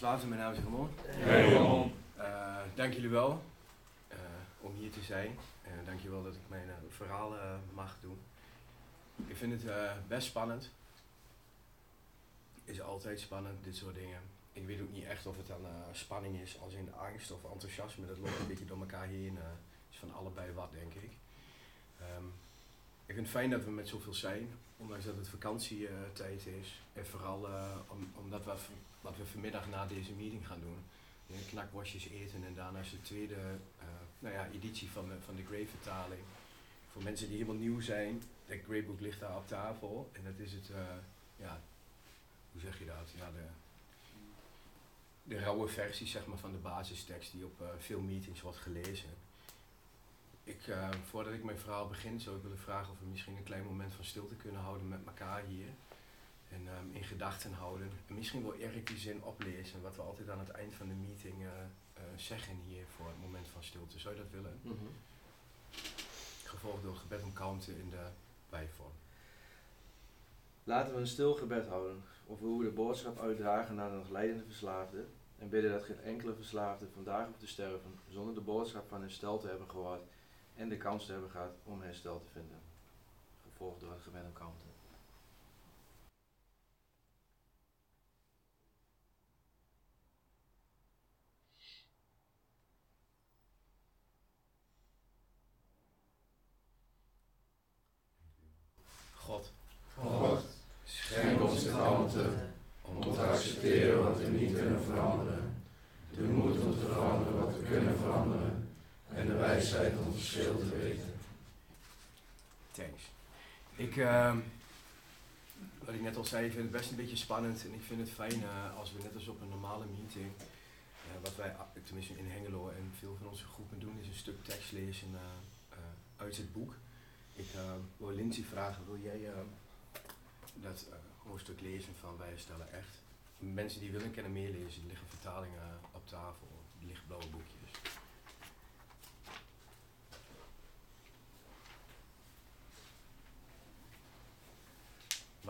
Verslaafden, mijn naam is Ramon. Hey Ramon. Uh, dank jullie wel uh, om hier te zijn. Uh, dank je wel dat ik mijn verhaal mag doen. Ik vind het best spannend. Is altijd spannend, dit soort dingen. Ik weet ook niet echt of het dan spanning is als in angst of enthousiasme. Dat loopt een beetje door elkaar heen. is van allebei wat, denk ik. Um, ik vind het fijn dat we met zoveel zijn, ondanks dat het vakantietijd is. En vooral om, omdat we wat we vanmiddag na deze meeting gaan doen. Knakworstjes eten en daarna is de tweede uh, nou ja, editie van de, van de Grey vertaling. Voor mensen die helemaal nieuw zijn, het Greybook ligt daar op tafel en dat is het, uh, ja, hoe zeg je dat? Ja, de, de rauwe versie zeg maar, van de basistekst die op veel meetings wordt gelezen. Ik, voordat ik mijn verhaal begin, zou ik willen vragen of we misschien een klein moment van stilte kunnen houden met elkaar hier en um, in gedachten houden. En misschien wil Erik die zin oplezen, wat we altijd aan het eind van de meeting uh, uh, zeggen hier voor het moment van stilte. Zou je dat willen? Mm -hmm. Gevolgd door gebed om kalmte in de bijvorm. Laten we een stil gebed houden over hoe we de boodschap uitdragen naar de nog leidende verslaafde en bidden dat geen enkele verslaafde vandaag hoeft te sterven zonder de boodschap van herstel te hebben gehoord en de kans hebben gehad om herstel te vinden. Gevolgd door het kalmte. God. God, schenk ons de kalmte om te accepteren wat we niet kunnen veranderen. De moed om te veranderen wat we kunnen veranderen. En de wijsheid om het verschil te weten. Thanks. Ik, uh, wat ik net al zei, ik vind het best een beetje spannend. En ik vind het fijn uh, als we net als op een normale meeting, uh, wat wij, tenminste in Hengelo en veel van onze groepen doen, is een stuk tekst lezen uit het boek. Ik wil Lindsay vragen, wil jij dat hoofdstuk lezen van Wij stellen echt? Mensen die willen kunnen meelezen, er liggen vertalingen op tafel, er liggen blauwe.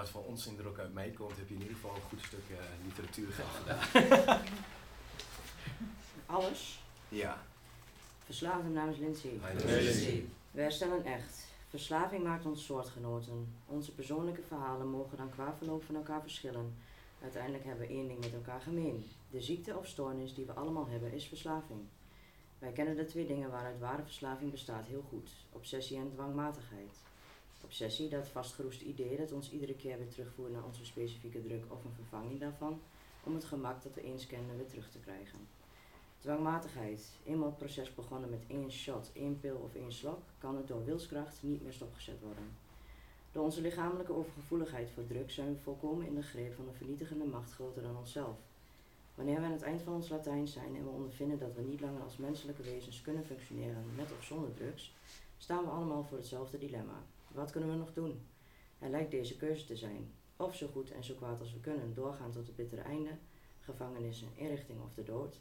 Wat voor onzin er ook uit mij komt, heb je in ieder geval een goed stuk literatuur gedaan. Alles? Ja. Verslaafde namens Lindsay. Lindsay. Wij herstellen echt. Verslaving maakt ons soortgenoten. Onze persoonlijke verhalen mogen dan qua verloop van elkaar verschillen. Uiteindelijk hebben we één ding met elkaar gemeen. De ziekte of stoornis die we allemaal hebben is verslaving. Wij kennen de twee dingen waaruit ware verslaving bestaat heel goed: obsessie en dwangmatigheid. Obsessie, dat vastgeroeste idee dat ons iedere keer weer terugvoert naar onze specifieke druk of een vervanging daarvan, om het gemak dat we eens kennen weer terug te krijgen. Dwangmatigheid. Eenmaal het proces begonnen met één shot, één pil of één slok, kan het door wilskracht niet meer stopgezet worden. Door onze lichamelijke overgevoeligheid voor drugs zijn we volkomen in de greep van een vernietigende macht groter dan onszelf. Wanneer we aan het eind van ons Latijn zijn en we ondervinden dat we niet langer als menselijke wezens kunnen functioneren met of zonder drugs, staan we allemaal voor hetzelfde dilemma. Wat kunnen we nog doen? Er lijkt deze keuze te zijn. Of zo goed en zo kwaad als we kunnen doorgaan tot het bittere einde, gevangenissen, inrichting of de dood,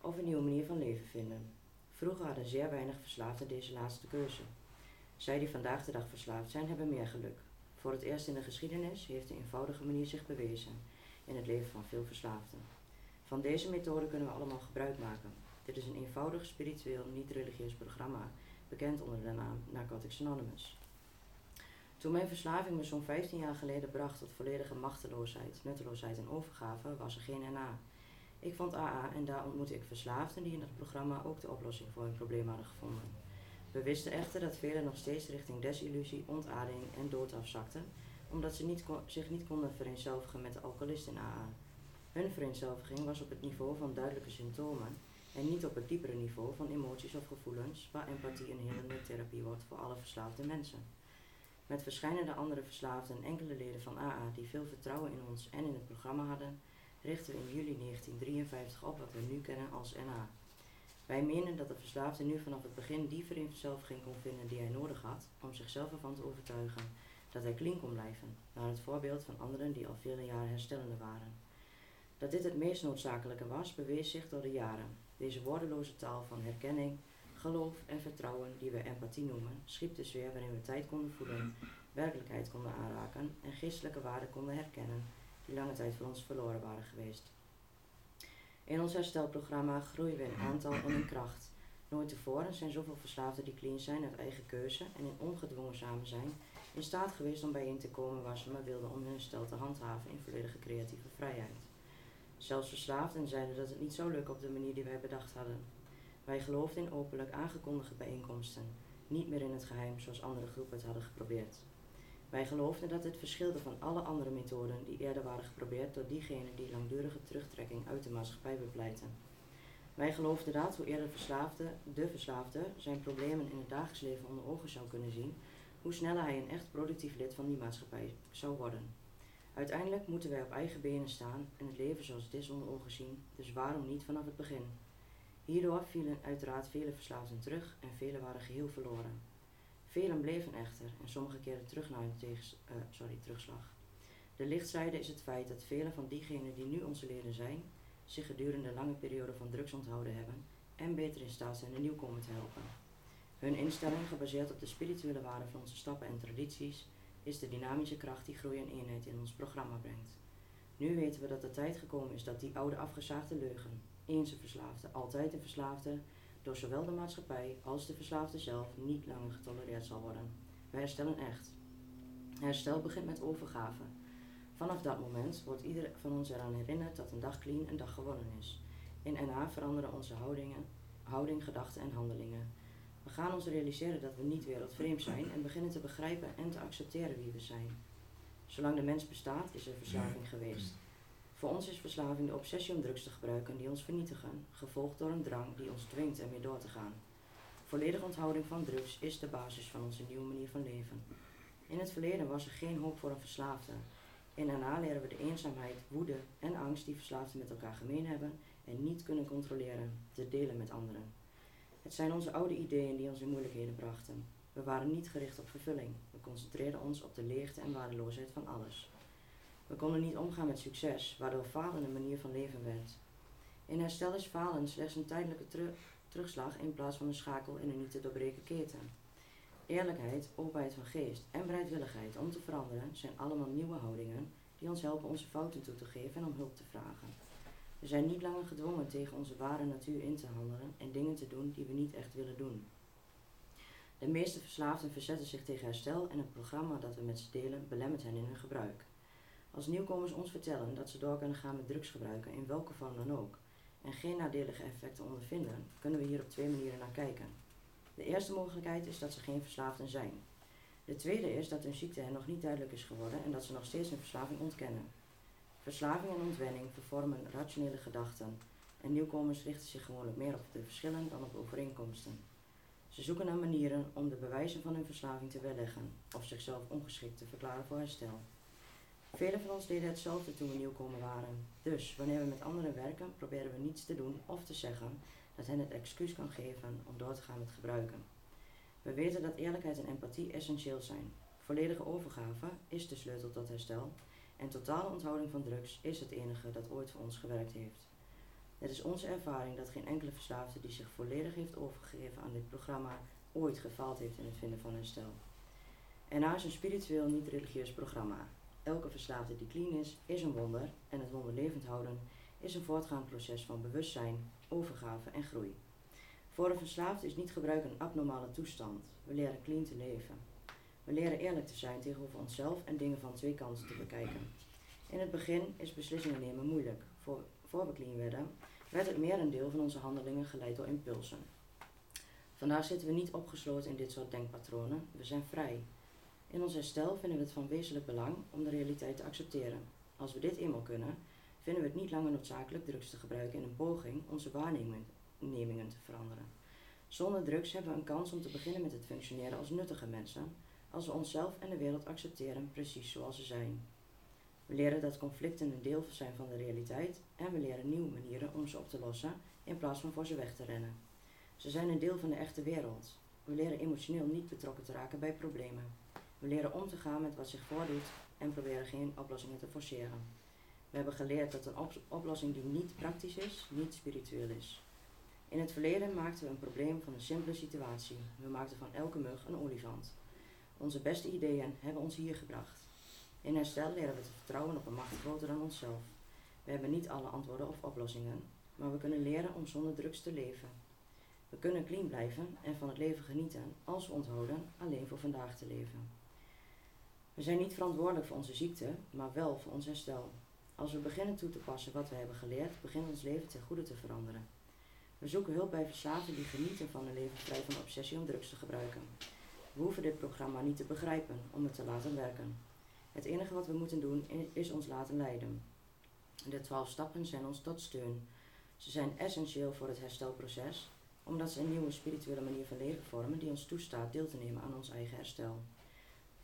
of een nieuwe manier van leven vinden. Vroeger hadden zeer weinig verslaafden deze laatste keuze. Zij die vandaag de dag verslaafd zijn, hebben meer geluk. Voor het eerst in de geschiedenis heeft de eenvoudige manier zich bewezen in het leven van veel verslaafden. Van deze methode kunnen we allemaal gebruik maken. Dit is een eenvoudig spiritueel, niet-religieus programma, bekend onder de naam Narcotics Anonymous. Toen mijn verslaving me zo'n 15 jaar geleden bracht tot volledige machteloosheid, nutteloosheid en overgave, was er geen NA. Ik vond AA en daar ontmoette ik verslaafden die in het programma ook de oplossing voor hun probleem hadden gevonden. We wisten echter dat velen nog steeds richting desillusie, ontademing en dood afzakten, omdat ze niet zich niet konden vereenzelvigen met de alcoholist in AA. Hun vereenzelviging was op het niveau van duidelijke symptomen en niet op het diepere niveau van emoties of gevoelens, waar empathie een helende therapie wordt voor alle verslaafde mensen. Met verschillende andere verslaafden en enkele leden van AA die veel vertrouwen in ons en in het programma hadden, richtten we in juli 1953 op wat we nu kennen als NA. Wij menen dat de verslaafde nu vanaf het begin die vereenzelviging kon vinden die hij nodig had om zichzelf ervan te overtuigen dat hij clean kon blijven, naar het voorbeeld van anderen die al vele jaren herstellende waren. Dat dit het meest noodzakelijke was, bewees zich door de jaren. Deze woordeloze taal van herkenning, geloof en vertrouwen, die we empathie noemen, schiep de sfeer waarin we tijd konden voelen, werkelijkheid konden aanraken en geestelijke waarden konden herkennen die lange tijd voor ons verloren waren geweest. In ons herstelprogramma groeien we in aantal en in kracht. Nooit tevoren zijn zoveel verslaafden die clean zijn uit eigen keuze en in ongedwongen samen zijn in staat geweest om bijeen te komen waar ze maar wilden om hun herstel te handhaven in volledige creatieve vrijheid. Zelfs verslaafden zeiden dat het niet zou lukken op de manier die wij bedacht hadden. Wij geloofden in openlijk aangekondigde bijeenkomsten, niet meer in het geheim zoals andere groepen het hadden geprobeerd. Wij geloofden dat dit verschilde van alle andere methoden die eerder waren geprobeerd door diegenen die langdurige terugtrekking uit de maatschappij bepleiten. Wij geloofden dat hoe eerder verslaafde, de verslaafde zijn problemen in het dagelijks leven onder ogen zou kunnen zien, hoe sneller hij een echt productief lid van die maatschappij zou worden. Uiteindelijk moeten wij op eigen benen staan en het leven zoals het is onder ogen zien, dus waarom niet vanaf het begin? Hierdoor vielen uiteraard vele verslaafden terug en velen waren geheel verloren. Velen bleven echter en sommige keerden terug naar hun tegens, uh, sorry, terugslag. De lichtzijde is het feit dat vele van diegenen die nu onze leden zijn, zich gedurende lange periode van drugs onthouden hebben en beter in staat zijn de nieuwkomer te helpen. Hun instelling, gebaseerd op de spirituele waarde van onze stappen en tradities, is de dynamische kracht die groei en eenheid in ons programma brengt. Nu weten we dat de tijd gekomen is dat die oude afgezaagde leugen, eens een verslaafde, altijd een verslaafde, door zowel de maatschappij als de verslaafde zelf niet langer getolereerd zal worden. We herstellen echt. Herstel begint met overgave. Vanaf dat moment wordt ieder van ons eraan herinnerd dat een dag clean een dag gewonnen is. In NA veranderen onze houdingen, houding, gedachten en handelingen. We gaan ons realiseren dat we niet wereldvreemd zijn en beginnen te begrijpen en te accepteren wie we zijn. Zolang de mens bestaat, is er verslaving geweest. Voor ons is verslaving de obsessie om drugs te gebruiken die ons vernietigen, gevolgd door een drang die ons dwingt ermee door te gaan. Volledige onthouding van drugs is de basis van onze nieuwe manier van leven. In het verleden was er geen hoop voor een verslaafde. In daarna leren we de eenzaamheid, woede en angst die verslaafden met elkaar gemeen hebben en niet kunnen controleren, te delen met anderen. Het zijn onze oude ideeën die ons in moeilijkheden brachten. We waren niet gericht op vervulling. We concentreerden ons op de leegte en waardeloosheid van alles. We konden niet omgaan met succes, waardoor falen een manier van leven werd. In herstel is falen slechts een tijdelijke terugslag in plaats van een schakel in een niet te doorbreken keten. Eerlijkheid, openheid van geest en bereidwilligheid om te veranderen zijn allemaal nieuwe houdingen die ons helpen onze fouten toe te geven en om hulp te vragen. We zijn niet langer gedwongen tegen onze ware natuur in te handelen en dingen te doen die we niet echt willen doen. De meeste verslaafden verzetten zich tegen herstel en het programma dat we met ze delen belemmert hen in hun gebruik. Als nieuwkomers ons vertellen dat ze door kunnen gaan met drugs gebruiken in welke vorm dan ook en geen nadelige effecten ondervinden, kunnen we hier op twee manieren naar kijken. De eerste mogelijkheid is dat ze geen verslaafden zijn. De tweede is dat hun ziekte hen nog niet duidelijk is geworden en dat ze nog steeds hun verslaving ontkennen. Verslaving en ontwenning vervormen rationele gedachten en nieuwkomers richten zich gewoonlijk meer op de verschillen dan op overeenkomsten. Ze zoeken naar manieren om de bewijzen van hun verslaving te weerleggen of zichzelf ongeschikt te verklaren voor herstel. Velen van ons deden hetzelfde toen we nieuwkomer waren. Dus wanneer we met anderen werken, proberen we niets te doen of te zeggen dat hen het excuus kan geven om door te gaan met gebruiken. We weten dat eerlijkheid en empathie essentieel zijn. Volledige overgave is de sleutel tot herstel en totale onthouding van drugs is het enige dat ooit voor ons gewerkt heeft. Het is onze ervaring dat geen enkele verslaafde die zich volledig heeft overgegeven aan dit programma ooit gefaald heeft in het vinden van herstel. En is een spiritueel niet-religieus programma. Elke verslaafde die clean is, is een wonder en het wonder levend houden is een voortgaand proces van bewustzijn, overgave en groei. Voor een verslaafde is niet gebruik een abnormale toestand. We leren clean te leven. We leren eerlijk te zijn tegenover onszelf en dingen van twee kanten te bekijken. In het begin is beslissingen nemen moeilijk. Voor, voor we clean werden, werd het merendeel van onze handelingen geleid door impulsen. Vandaag zitten we niet opgesloten in dit soort denkpatronen, we zijn vrij. In ons herstel vinden we het van wezenlijk belang om de realiteit te accepteren. Als we dit eenmaal kunnen, vinden we het niet langer noodzakelijk drugs te gebruiken in een poging onze waarnemingen te veranderen. Zonder drugs hebben we een kans om te beginnen met het functioneren als nuttige mensen, als we onszelf en de wereld accepteren precies zoals ze zijn. We leren dat conflicten een deel zijn van de realiteit en we leren nieuwe manieren om ze op te lossen in plaats van voor ze weg te rennen. Ze zijn een deel van de echte wereld. We leren emotioneel niet betrokken te raken bij problemen. We leren om te gaan met wat zich voordoet en proberen geen oplossingen te forceren. We hebben geleerd dat een oplossing die niet praktisch is, niet spiritueel is. In het verleden maakten we een probleem van een simpele situatie. We maakten van elke mug een olifant. Onze beste ideeën hebben ons hier gebracht. In herstel leren we te vertrouwen op een macht groter dan onszelf. We hebben niet alle antwoorden of oplossingen. maar we kunnen leren om zonder drugs te leven. We kunnen clean blijven en van het leven genieten als we onthouden alleen voor vandaag te leven. We zijn niet verantwoordelijk voor onze ziekte, maar wel voor ons herstel. Als we beginnen toe te passen wat we hebben geleerd, begint ons leven ten goede te veranderen. We zoeken hulp bij verslaafden die genieten van een leven van obsessie om drugs te gebruiken. We hoeven dit programma niet te begrijpen om het te laten werken. Het enige wat we moeten doen is ons laten leiden. De twaalf stappen zijn ons tot steun. Ze zijn essentieel voor het herstelproces, omdat ze een nieuwe spirituele manier van leven vormen die ons toestaat deel te nemen aan ons eigen herstel.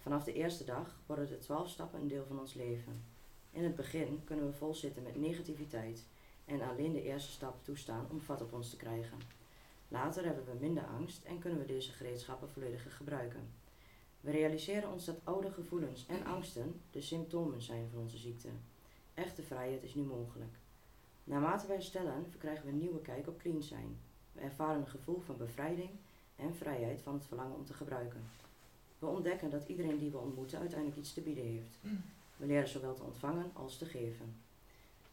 Vanaf de eerste dag worden de twaalf stappen een deel van ons leven. In het begin kunnen we vol zitten met negativiteit en alleen de eerste stap toestaan om vat op ons te krijgen. Later hebben we minder angst en kunnen we deze gereedschappen volledig gebruiken. We realiseren ons dat oude gevoelens en angsten de symptomen zijn van onze ziekte. Echte vrijheid is nu mogelijk. Naarmate we herstellen, verkrijgen we een nieuwe kijk op clean zijn. We ervaren een gevoel van bevrijding en vrijheid van het verlangen om te gebruiken. We ontdekken dat iedereen die we ontmoeten uiteindelijk iets te bieden heeft. We leren zowel te ontvangen als te geven.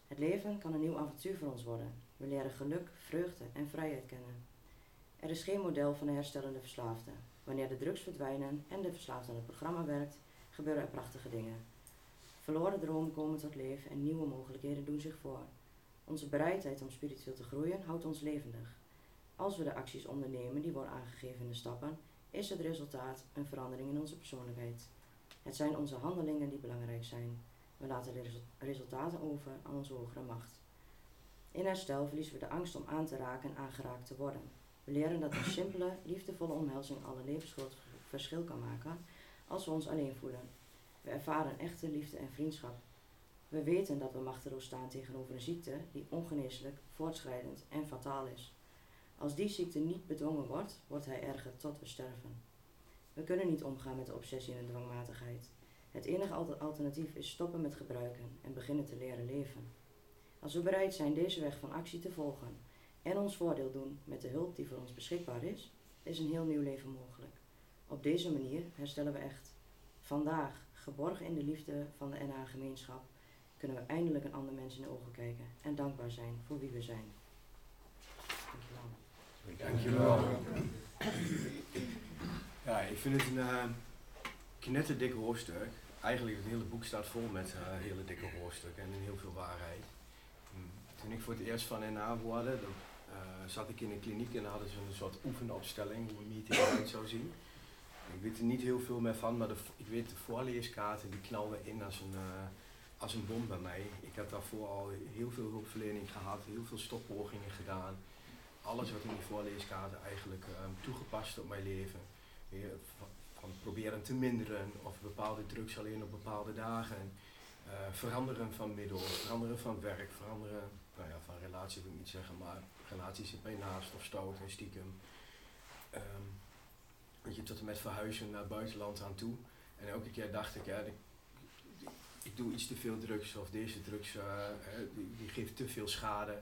Het leven kan een nieuw avontuur voor ons worden. We leren geluk, vreugde en vrijheid kennen. Er is geen model van een herstellende verslaafde. Wanneer de drugs verdwijnen en de verslaafde aan het programma werkt, gebeuren er prachtige dingen. Verloren dromen komen tot leven en nieuwe mogelijkheden doen zich voor. Onze bereidheid om spiritueel te groeien houdt ons levendig. Als we de acties ondernemen die worden aangegeven in de stappen, is het resultaat een verandering in onze persoonlijkheid. Het zijn onze handelingen die belangrijk zijn. We laten de resultaten over aan onze hogere macht. In herstel verliezen we de angst om aan te raken en aangeraakt te worden. We leren dat een simpele, liefdevolle omhelzing alle levensgroot verschil kan maken als we ons alleen voelen. We ervaren echte liefde en vriendschap. We weten dat we machteloos staan tegenover een ziekte die ongeneeslijk, voortschrijdend en fataal is. Als die ziekte niet bedwongen wordt, wordt hij erger tot we sterven. We kunnen niet omgaan met de obsessie en de dwangmatigheid. Het enige alternatief is stoppen met gebruiken en beginnen te leren leven. Als we bereid zijn deze weg van actie te volgen en ons voordeel doen met de hulp die voor ons beschikbaar is, is een heel nieuw leven mogelijk. Op deze manier herstellen we echt. Vandaag, geborgen in de liefde van de NA-gemeenschap, kunnen we eindelijk een ander mens in de ogen kijken en dankbaar zijn voor wie we zijn. Dankjewel. Ja, ik vind het een uh, knetterdik hoofdstuk. Eigenlijk het hele boek staat vol met uh, hele dikke hoofdstukken en heel veel waarheid. Hm, toen ik voor het eerst van NA hoorde, dan uh, zat ik in een kliniek en hadden ze een soort oefenopstelling hoe een meeting eruit zou zien. Ik weet er niet heel veel meer van, maar de, ik weet de voorleeskaarten die knalden in als een, als een bom bij mij. Ik heb daarvoor al heel veel hulpverlening gehad, heel veel stoppogingen gedaan alles wat in die voorleeskaarten eigenlijk um, toegepast op mijn leven. Van, proberen te minderen of bepaalde drugs alleen op bepaalde dagen. Uh, veranderen van middel, veranderen van werk, veranderen nou ja, van relatie wil ik niet zeggen, maar relaties zit mij naast of stout en stiekem. Um, je, tot en met verhuizen naar het buitenland aan toe. En elke keer dacht ik, ja, ik, doe iets te veel drugs of deze drugs uh, die, die, geeft te veel schade.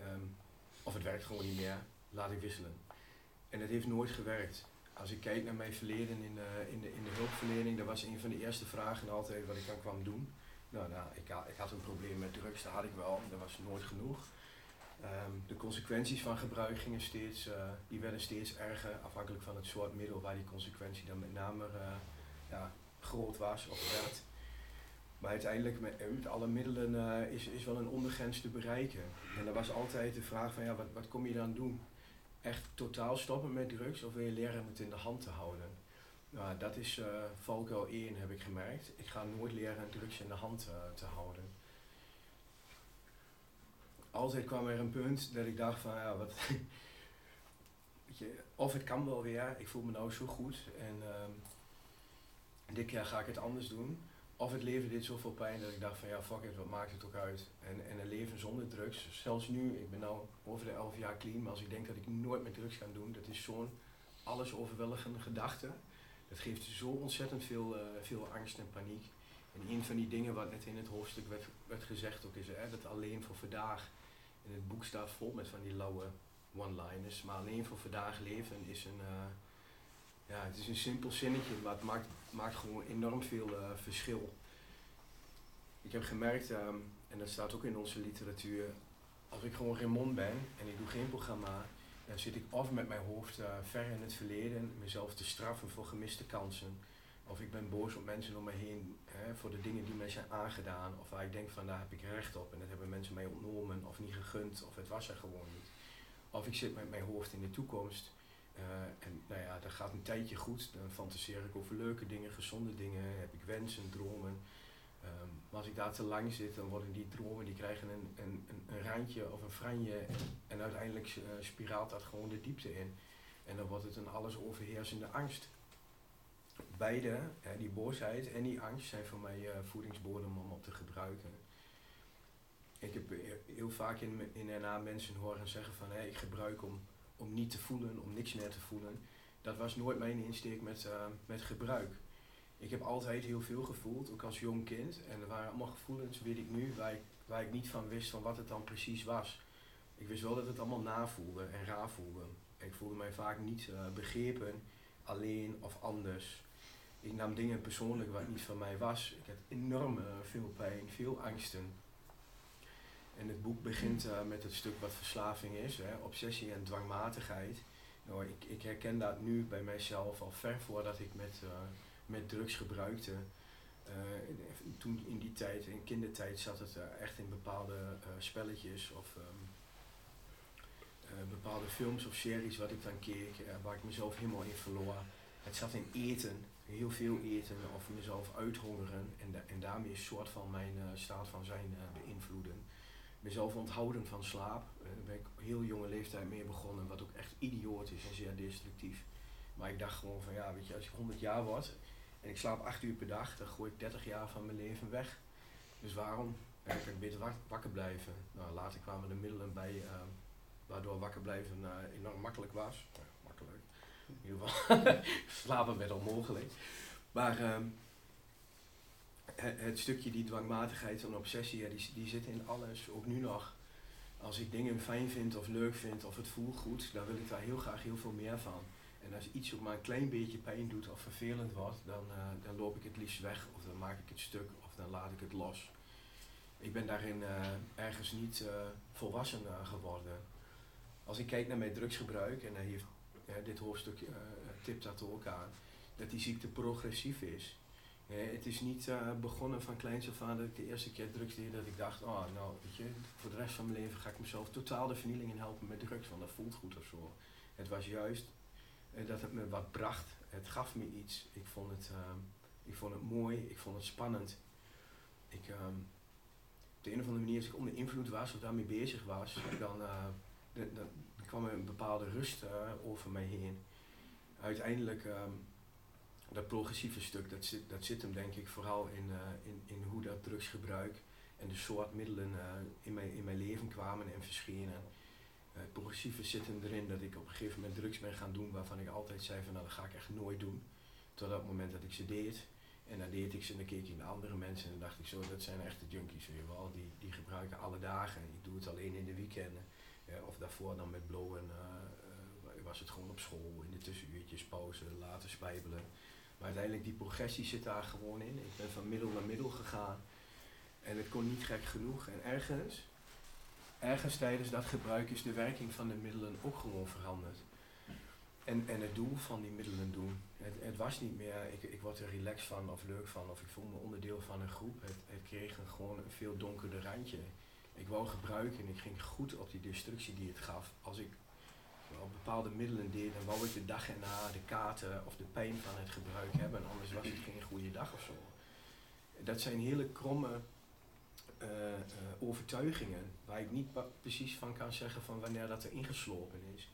Um, of het werkt gewoon niet meer, laat ik wisselen. En het heeft nooit gewerkt. Als ik kijk naar mijn verleden in de, in de, in de hulpverlening, dat was een van de eerste vragen altijd wat ik dan kwam doen. Nou, nou ik, ik had een probleem met drugs, dat had ik wel, dat was nooit genoeg. Um, de consequenties van gebruik gingen steeds, uh, die werden steeds erger, afhankelijk van het soort middel waar die consequentie dan met name uh, ja, groot was of werd. Maar uiteindelijk met, alle middelen uh, is, is wel een ondergrens te bereiken. En er was altijd de vraag van ja, wat, wat kom je dan doen? Echt totaal stoppen met drugs of wil je leren het in de hand te houden? Nou, dat is uh, valkuil 1 heb ik gemerkt. Ik ga nooit leren drugs in de hand uh, te houden. Altijd kwam er een punt dat ik dacht van ja, wat... je, of het kan wel weer, ik voel me nou zo goed en um, dit keer ga ik het anders doen. Of het leven deed zoveel pijn dat ik dacht van ja, fuck it, wat maakt het ook uit? En, en een leven zonder drugs, zelfs nu, ik ben nou over de 11 jaar clean, maar als ik denk dat ik nooit meer drugs ga doen, dat is zo'n alles overweldigende gedachte. Dat geeft zo ontzettend veel, uh, veel angst en paniek. En een van die dingen wat net in het hoofdstuk werd, werd gezegd ook is hè, dat alleen voor vandaag, in het boek staat vol met van die lauwe one-liners, maar alleen voor vandaag leven is een, uh, ja, het is een simpel zinnetje, maar het maakt, maakt gewoon enorm veel uh, verschil. Ik heb gemerkt, um, en dat staat ook in onze literatuur, als ik gewoon Raymond ben en ik doe geen programma, dan zit ik of met mijn hoofd eh, ver in het verleden, mezelf te straffen voor gemiste kansen. Of ik ben boos op mensen om me heen hè, voor de dingen die mij zijn aangedaan. Of waar ik denk van daar heb ik recht op en dat hebben mensen mij ontnomen of niet gegund of het was er gewoon niet. Of ik zit met mijn hoofd in de toekomst eh, en nou ja, dat gaat een tijdje goed. Dan fantaseer ik over leuke dingen, gezonde dingen, heb ik wensen, dromen. Ehm, maar als ik daar te lang zit, dan worden die dromen, die krijgen een, een, een, een randje of een franje en, en uiteindelijk uh, spiraalt dat gewoon de diepte in. En dan wordt het een alles overheersende angst. Beide, hè, die boosheid en die angst, zijn voor mij uh, voedingsbodem om op te gebruiken. Ik heb heel vaak in, in NA mensen horen zeggen van hey, ik gebruik om, om niet te voelen, om niks meer te voelen. Dat was nooit mijn insteek met, uh, met gebruik ik heb altijd heel veel gevoeld, ook als jong kind. En er waren allemaal gevoelens, weet ik nu, waar ik, waar ik niet van wist van wat het dan precies was. Ik wist wel dat het allemaal navoelde en raar voelde. Ik voelde mij vaak niet uh, begrepen, alleen of anders. Ik nam dingen persoonlijk wat niet van mij was. Ik had enorm uh, veel pijn, veel angsten. En het boek begint uh, met het stuk wat verslaving is, hè, obsessie en dwangmatigheid. Nou, ik, ik herken dat nu bij mijzelf al ver voordat ik met met drugs gebruikte. Uh, toen in die tijd, in kindertijd, zat het echt in bepaalde spelletjes of um, bepaalde films of series wat ik dan keek, waar ik mezelf helemaal in verloor. Het zat in eten, heel veel eten of mezelf uithongeren en, en daarmee een soort van mijn staat van zijn beïnvloeden. Mezelf onthouden van slaap, daar ben ik heel jonge leeftijd mee begonnen, wat ook echt idioot is en zeer destructief. Maar ik dacht gewoon van ja, weet je, als ik 100 jaar word, en ik slaap 8 uur per dag, dan gooi ik 30 jaar van mijn leven weg. Dus waarom? Ja, kan ik beter wakker blijven. Nou, later kwamen er middelen bij uh, waardoor wakker blijven uh, enorm makkelijk was. Makkelijk. In ieder geval, slapen werd onmogelijk. Maar het, het, stukje die dwangmatigheid en obsessie, ja, die, die zit in alles, ook nu nog. Als ik dingen fijn vind of leuk vind of het voelt goed, dan wil ik daar heel graag heel veel meer van. En als iets ook maar een klein beetje pijn doet of vervelend wordt, dan, uh, dan loop ik het liefst weg of dan maak ik het stuk of dan laat ik het los. Ik ben daarin uh, ergens niet uh, volwassen geworden. Als ik kijk naar mijn drugsgebruik, en heeft, dit hoofdstuk tipt dat ook aan, dat die ziekte progressief is. Het is niet begonnen van kleins af aan dat ik de eerste keer drugs deed dat ik dacht, oh nou weet je, voor de rest van mijn leven ga ik mezelf totaal de vernieling in helpen met drugs, want dat voelt goed of zo. Het was juist en dat het me wat bracht. Het gaf me iets. Ik vond het, uh, ik vond het mooi, ik vond het spannend. Ik, uh, op de een of andere manier, als ik onder invloed was of daarmee bezig was, dan, dan, kwam er een bepaalde rust over mij heen. Uiteindelijk, ehm, dat progressieve stuk, dat zit, dat zit hem denk ik vooral in, uh, in, in hoe dat drugsgebruik en de soort middelen in, mijn, in mijn leven kwamen en verschenen uh, progressieve zit hem erin dat ik op een gegeven moment drugs ben gaan doen waarvan ik altijd zei van nou dat ga ik echt nooit doen. Tot dat moment dat ik ze deed. En dan deed ik ze en dan keek ik naar andere mensen en dan dacht ik zo, dat zijn echte junkies weer wel. Die, die gebruiken alle dagen. Ik doe het alleen in de weekenden. of daarvoor dan met blowen was het gewoon op school, in de tussenuurtjes, pauze, later spijbelen. Maar uiteindelijk die progressie zit daar gewoon in. Ik ben van middel naar middel gegaan. En het kon niet gek genoeg. En ergens ergens tijdens dat gebruik is de werking van de middelen ook gewoon veranderd. En, en het doel van die middelen doen. Het, het was niet meer, ik, ik word er relaxed van of leuk van of ik voel me onderdeel van een groep. Het, het kreeg een, gewoon een veel donkerder randje. Ik wou gebruiken en ik ging goed op die destructie die het gaf. Als ik wel bepaalde middelen deed, dan wou ik de dag erna de kaarten of de pijn van het gebruik hebben. Anders was het geen goede dag of zo. Dat zijn hele kromme uh, overtuigingen waar ik niet precies van kan zeggen van wanneer dat er ingeslopen is.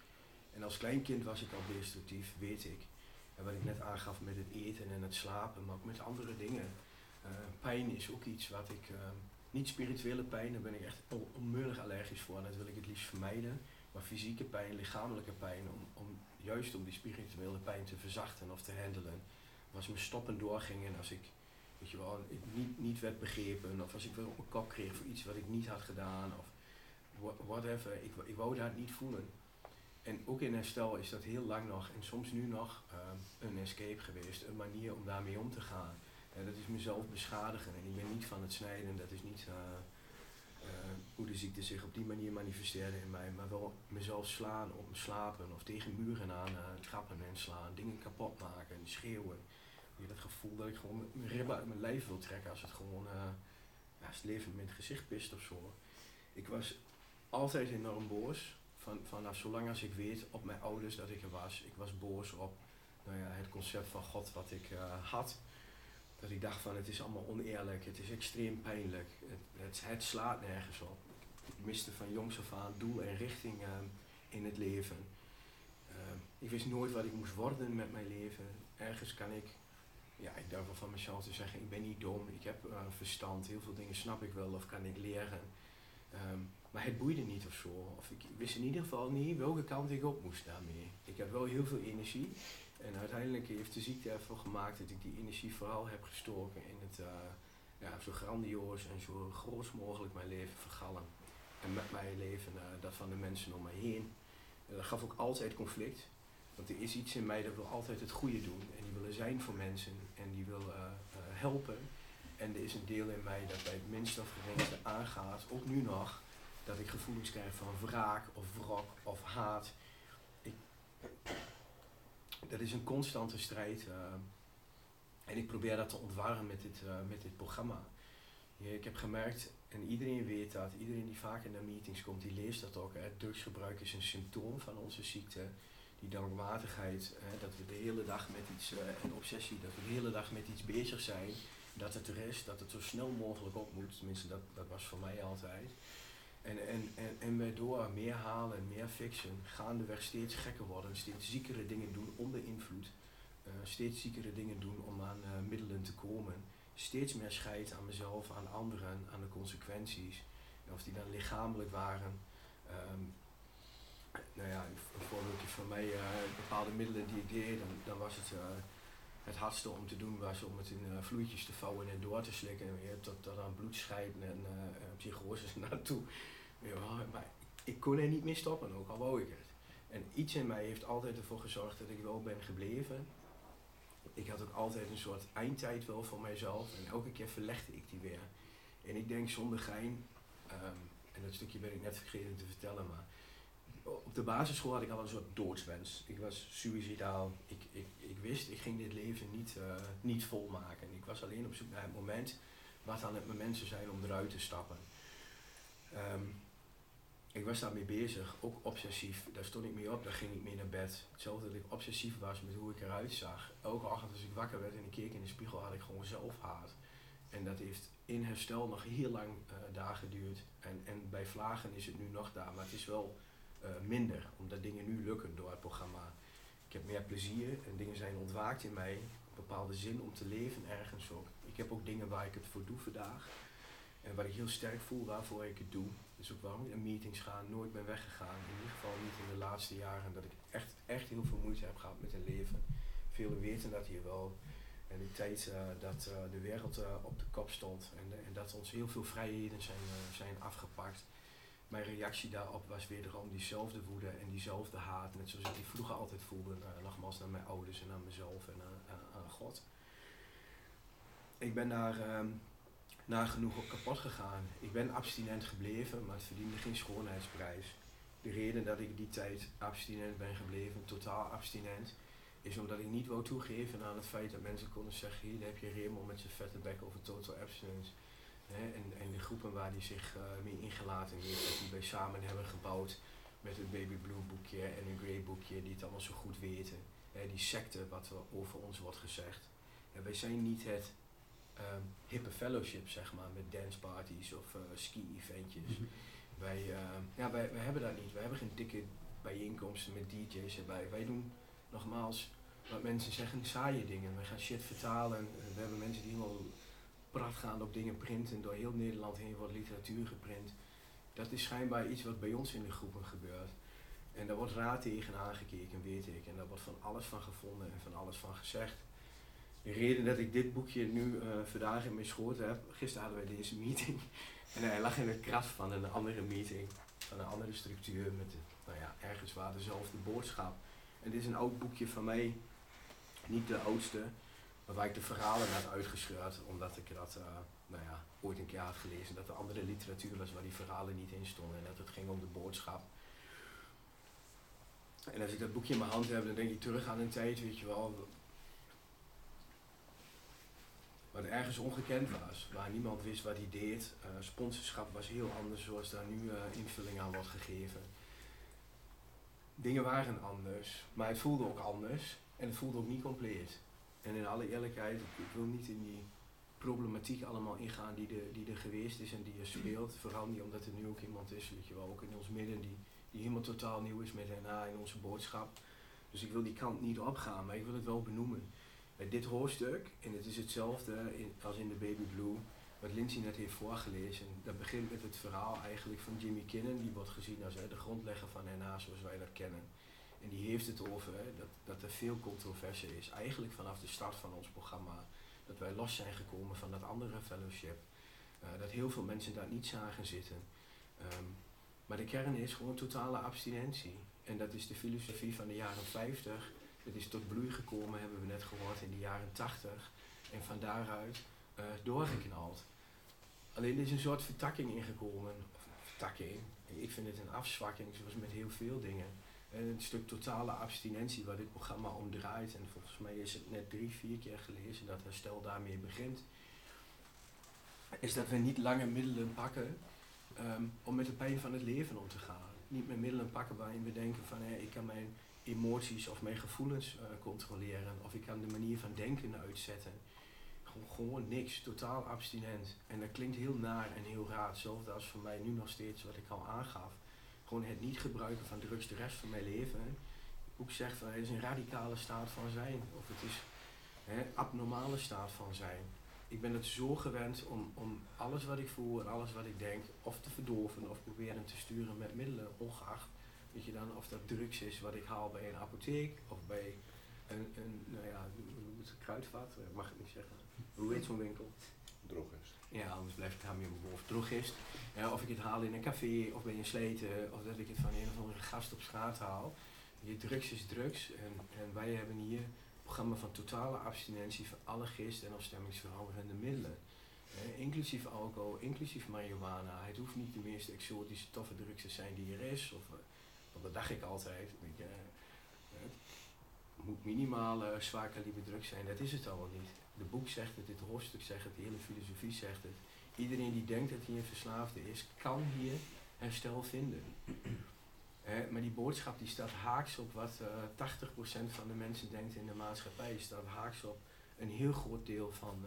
En als kleinkind was ik al destructief, weet ik. En wat ik net aangaf met het eten en het slapen, maar ook met andere dingen. Uh, pijn is ook iets wat ik, niet spirituele pijn, daar ben ik echt onmiddellijk allergisch voor en dat wil ik het liefst vermijden. Maar fysieke pijn, lichamelijke pijn, om, om, juist om die spirituele pijn te verzachten of te handelen. Was me stoppen doorging en als ik weet je wel, niet, niet werd begrepen of als ik weer op mijn kop kreeg voor iets wat ik niet had gedaan of whatever, ik, ik wou dat niet voelen. En ook in herstel is dat heel lang nog en soms nu nog uh, een escape geweest, een manier om daarmee om te gaan. En dat is mezelf beschadigen en ik ben niet van het snijden, dat is niet, uh, hoe de ziekte zich op die manier manifesteerde in mij, maar wel mezelf slaan mijn slapen of tegen muren aan uh, trappen en slaan, dingen kapot maken, schreeuwen. Je dat gevoel dat ik gewoon mijn ribben uit mijn lijf wil trekken als het gewoon, uh, ja, het leven in het gezicht pist of zo. Ik was altijd enorm boos, van, vanaf zolang als ik weet op mijn ouders dat ik er was. Ik was boos op nou ja, het concept van God wat ik uh, had. Dat ik dacht van het is allemaal oneerlijk, het is extreem pijnlijk, het, het slaat nergens op. Miste van jongs af aan doel en richting uh, in het leven. Uh, ik wist nooit wat ik moest worden met mijn leven. Ergens kan ik, ja, ik durf wel van mezelf te zeggen, ik ben niet dom, ik heb verstand, heel veel dingen snap ik wel of kan ik leren. Um, maar het boeide niet of zo. Of ik wist in ieder geval niet welke kant ik op moest daarmee. Ik heb wel heel veel energie. En uiteindelijk heeft de ziekte ervoor gemaakt dat ik die energie vooral heb gestoken in het uh, ja, zo grandioos en zo groot mogelijk mijn leven vergallen. Met mijn leven uh, dat van de mensen om mij heen. En dat gaf ook altijd conflict. Want er is iets in mij dat wil altijd het goede doen. En die willen zijn voor mensen. En die wil uh, helpen. En er is een deel in mij dat bij het minste of geringste aangaat, ook nu nog, dat ik gevoelens krijg van wraak of wrok of haat. Ik, dat is een constante strijd. En ik probeer dat te ontwarren met dit, met dit programma. Ja, ik heb gemerkt, en iedereen weet dat, iedereen die in de meetings komt, die leest dat ook. Hè. Drugsgebruik is een symptoom van onze ziekte. Die dwangmatigheid, hè, dat we de hele dag met iets, uh, een obsessie, dat we de hele dag met iets bezig zijn. Dat het er is, dat het zo snel mogelijk op moet. Tenminste, dat, dat was voor mij altijd. En, en, en, en wij door meer halen, meer fixen, gaandeweg steeds gekker worden, steeds ziekere dingen doen onder invloed, uh, steeds ziekere dingen doen om aan uh, middelen te komen, steeds meer scheid aan mezelf, aan anderen, aan de consequenties. En of die dan lichamelijk waren. Um, nou ja, een voorbeeldje van mij, uh, bepaalde middelen die ik deed, dan, was het het hardste om te doen was om het in uh, vloeitjes te vouwen en door te slikken. En weer tot, tot aan bloedscheiden en psychoses naartoe. Maar ik kon er niet meer stoppen, ook al wou ik het. En iets in mij heeft altijd ervoor gezorgd dat ik wel ben gebleven. Ik had ook altijd een soort eindtijd wel voor mijzelf en elke keer verlegde ik die weer. En ik denk zonder gein, um, en dat stukje ben ik net vergeten te vertellen, maar op de basisschool had ik al een soort doodswens. Ik was suicidaal. Ik, ik, ik wist, ik ging dit leven niet, uh, niet volmaken. Ik was alleen op zoek naar het moment wat dan het moment zou zijn om eruit te stappen. Um, ik was daarmee bezig, ook obsessief. Daar stond ik mee op, daar ging ik mee naar bed. Hetzelfde dat ik obsessief was met hoe ik eruit zag. Elke ochtend als ik wakker werd en ik keek in de spiegel, had ik gewoon zelfhaat. En dat heeft in herstel nog heel lang uh, daar geduurd. En, en bij vlagen is het nu nog daar, maar het is wel uh, minder, omdat dingen nu lukken door het programma. Ik heb meer plezier en dingen zijn ontwaakt in mij. Een bepaalde zin om te leven ergens ook. Ik heb ook dingen waar ik het voor doe vandaag. En waar ik heel sterk voel waarvoor ik het doe. Dus ook waarom in meetings ga, nooit ben weggegaan. In ieder geval niet in de laatste jaren. Dat ik echt, echt heel veel moeite heb gehad met het leven. Velen weten dat hier wel. En de tijd uh, dat uh, de wereld uh, op de kop stond en, en, dat ons heel veel vrijheden zijn, zijn afgepakt. Mijn reactie daarop was wederom diezelfde woede en diezelfde haat. Net zoals ik die vroeger altijd voelde. nogmaals naar mijn ouders en aan mezelf en aan, aan God. Ik ben daar ehm, nagenoeg op kapot gegaan. Ik ben abstinent gebleven, maar het verdiende geen schoonheidsprijs. De reden dat ik die tijd abstinent ben gebleven, totaal abstinent, is omdat ik niet wou toegeven aan het feit dat mensen konden zeggen, hier heb je Remo met zijn vette bek over total abstinence. en, en de groepen waar die zich uh, mee ingelaten heeft, die wij samen hebben gebouwd met het Baby Blue boekje en een Grey boekje, die het allemaal zo goed weten. die secte wat er over ons wordt gezegd. En wij zijn niet het um, hippe fellowship, zeg maar, met danceparties of uh, ski-eventjes. Mm -hmm. wij, uh, ja, wij, wij hebben dat niet. Wij hebben geen dikke bijeenkomsten met DJ's erbij. Wij doen nogmaals wat mensen zeggen, saaie dingen. Wij gaan shit vertalen. We hebben mensen die helemaal praat gaan op dingen printen. Door heel Nederland heen wordt literatuur geprint. Dat is schijnbaar iets wat bij ons in de groepen gebeurt. En daar wordt raad tegen aangekeken, weet ik. En daar wordt van alles van gevonden en van alles van gezegd. De reden dat ik dit boekje nu uh, vandaag in mijn schoot heb, gisteren hadden wij deze meeting. En hij lag in het kras van een andere meeting, van een andere structuur, met nou ja, ergens waar dezelfde boodschap. En dit is een oud boekje van mij, niet de oudste, Maar waar ik de verhalen had uitgescheurd, omdat ik dat uh, nou ja, ooit een keer had gelezen, dat er andere literatuur was waar die verhalen niet in stonden en dat het ging om de boodschap. En als ik dat boekje in mijn hand heb, dan denk ik terug aan een tijd, weet je wel, wat ergens ongekend was, waar niemand wist wat hij deed. Uh, sponsorschap was heel anders zoals daar nu uh, invulling aan wordt gegeven. Dingen waren anders, maar het voelde ook anders en het voelde ook niet compleet. En in alle eerlijkheid, ik, wil niet in die problematiek allemaal ingaan die, de, die er geweest is en die er speelt. Vooral niet omdat er nu ook iemand is, weet je wel, ook in ons midden, die, die helemaal totaal nieuw is met DNA in onze boodschap. Dus ik wil die kant niet opgaan, maar ik wil het wel benoemen. Bij dit hoofdstuk, en het is hetzelfde als in de Baby Blue, wat Lindsay net heeft voorgelezen, dat begint met het verhaal eigenlijk van Jimmy Kinnon, die wordt gezien als de grondlegger van NA zoals wij dat kennen. En die heeft het over dat, dat er veel controverse is, eigenlijk vanaf de start van ons programma, dat wij los zijn gekomen van dat andere fellowship, uh, dat heel veel mensen daar niet zagen zitten. Um, maar de kern is gewoon totale abstinentie. En dat is de filosofie van de jaren 50 het is tot bloei gekomen, hebben we net gehoord, in de jaren 80. En van daaruit uh, doorgeknald. Alleen er is een soort vertakking ingekomen. Vertakking. Ik vind het een afzwakking, zoals met heel veel dingen. En een stuk totale abstinentie waar dit programma om draait. En volgens mij is het net drie, vier keer gelezen dat herstel daarmee begint. Is dat we niet lange middelen pakken um, om met de pijn van het leven om te gaan. Niet meer middelen pakken waarin we denken van hé, ik kan mijn emoties of mijn gevoelens uh, controleren. Of ik kan de manier van denken uitzetten. Gewoon, gewoon niks, totaal abstinent. En dat klinkt heel naar en heel raar. Hetzelfde als voor mij nu nog steeds wat ik al aangaf. Gewoon het niet gebruiken van drugs de rest van mijn leven. Boek zegt van het is een radicale staat van zijn. Of het is een abnormale staat van zijn. Ik ben het zo gewend om, om alles wat ik voel en alles wat ik denk of te verdorven of proberen te sturen met middelen, ongeacht Weet je dan, of dat drugs is wat ik haal bij een apotheek of bij een, een nou ja, het kruidvat, mag ik niet zeggen. Hoe heet zo'n winkel? Drogist. Ja, anders blijft het aan mijn hoofd. Drogist. Ja, of ik het haal in een café of bij een sleten, of dat ik het van een of andere gast op straat haal. Je drugs is drugs en, en wij hebben hier een programma van totale abstinentie van alle gist- en afstemmingsveranderende middelen. Eh, inclusief alcohol, inclusief marihuana. Het hoeft niet de meest exotische toffe drugs te zijn die er is. Of, dat dacht ik altijd. Eh, het moet minimaal uh, zwaar kaliber druk zijn. Dat is het allemaal niet. De boek zegt het, dit hoofdstuk zegt het, de hele filosofie zegt het. Iedereen die denkt dat hij een verslaafde is, kan hier herstel vinden. maar die boodschap die staat haaks op wat uh, eh, 80% van de mensen denkt in de maatschappij. Staat haaks op een heel groot deel van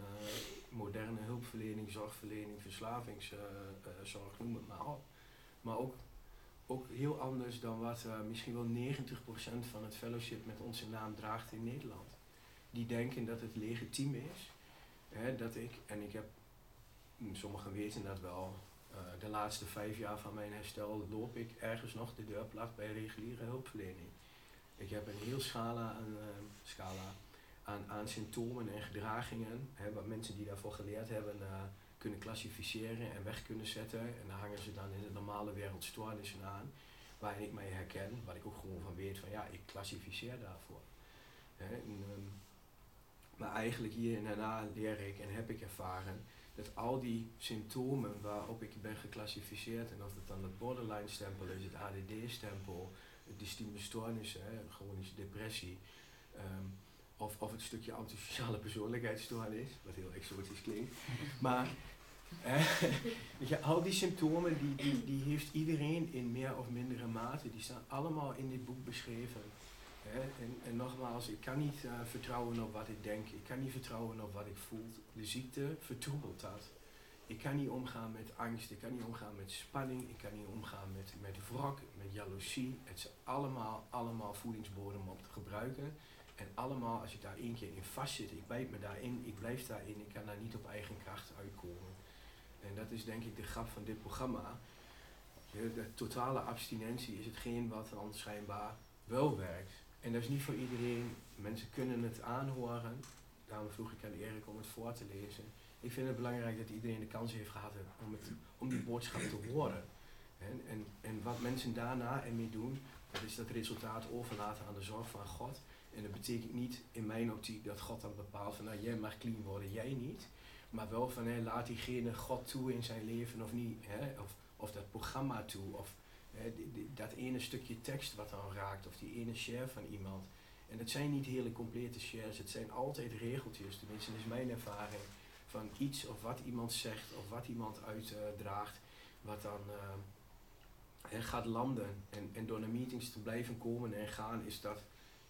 moderne hulpverlening, zorgverlening, verslavingszorg, noem het maar op. Maar ook ook heel anders dan wat uh, misschien wel 90% van het fellowship met onze naam draagt in Nederland. Die denken dat het legitiem is. Hè, dat ik, en ik heb, hm, sommigen weten dat wel, uh, de laatste vijf jaar van mijn herstel loop ik ergens nog de deur plat bij reguliere hulpverlening. Ik heb een heel schala aan, uh, scala aan, aan symptomen en gedragingen, hè, wat mensen die daarvoor geleerd hebben kunnen klassificeren en weg kunnen zetten. En daar hangen ze dan in de normale wereld stoornissen aan, waarin ik mij herken, wat ik ook gewoon van weet van ja, ik klassificeer daarvoor. en, um, maar eigenlijk hier in daarna leer ik en heb ik ervaren dat al die symptomen waarop ik ben geclassificeerd, en of het dan het borderline stempel is, het ADD stempel, dystieme stoornissen, chronische depressie, um, of, of het stukje antisociale persoonlijkheidsstoornis, wat heel exotisch klinkt. Maar eh, al die symptomen, die, die, die heeft iedereen in meer of mindere mate. Die staan allemaal in dit boek beschreven. En, en, nogmaals, ik kan niet uh, vertrouwen op wat ik denk. Ik kan niet vertrouwen op wat ik voel. De ziekte vertroebelt dat. Ik kan niet omgaan met angst, ik kan niet omgaan met spanning, ik kan niet omgaan met, met wrok, met jaloezie. Het zijn allemaal, allemaal voedingsbodem om te gebruiken. En allemaal, als ik daar één keer in vastzit, ik bijt me daarin, ik blijf daarin, ik kan daar niet op eigen kracht uitkomen. En dat is denk ik de grap van dit programma. De, totale abstinentie is hetgeen wat dan schijnbaar wel werkt. En dat is niet voor iedereen. Mensen kunnen het aanhoren. Daarom vroeg ik aan Erik om het voor te lezen. Ik vind het belangrijk dat iedereen de kans heeft gehad om, het, om die boodschap te horen. En, en, wat mensen daarna ermee doen, dat is dat resultaat overlaten aan de zorg van God. En dat betekent niet in mijn optiek dat God dan bepaalt van nou jij mag clean worden, jij niet. Maar wel van hé, laat diegene God toe in zijn leven of niet. Hè? Of, of dat programma toe. Of hè, dat ene stukje tekst wat dan raakt. Of die ene share van iemand. En het zijn niet hele complete shares. Het zijn altijd regeltjes. Tenminste, dat is mijn ervaring. Van iets of wat iemand zegt of wat iemand uitdraagt. Wat dan eh, gaat landen. En, en door naar meetings te blijven komen en gaan is dat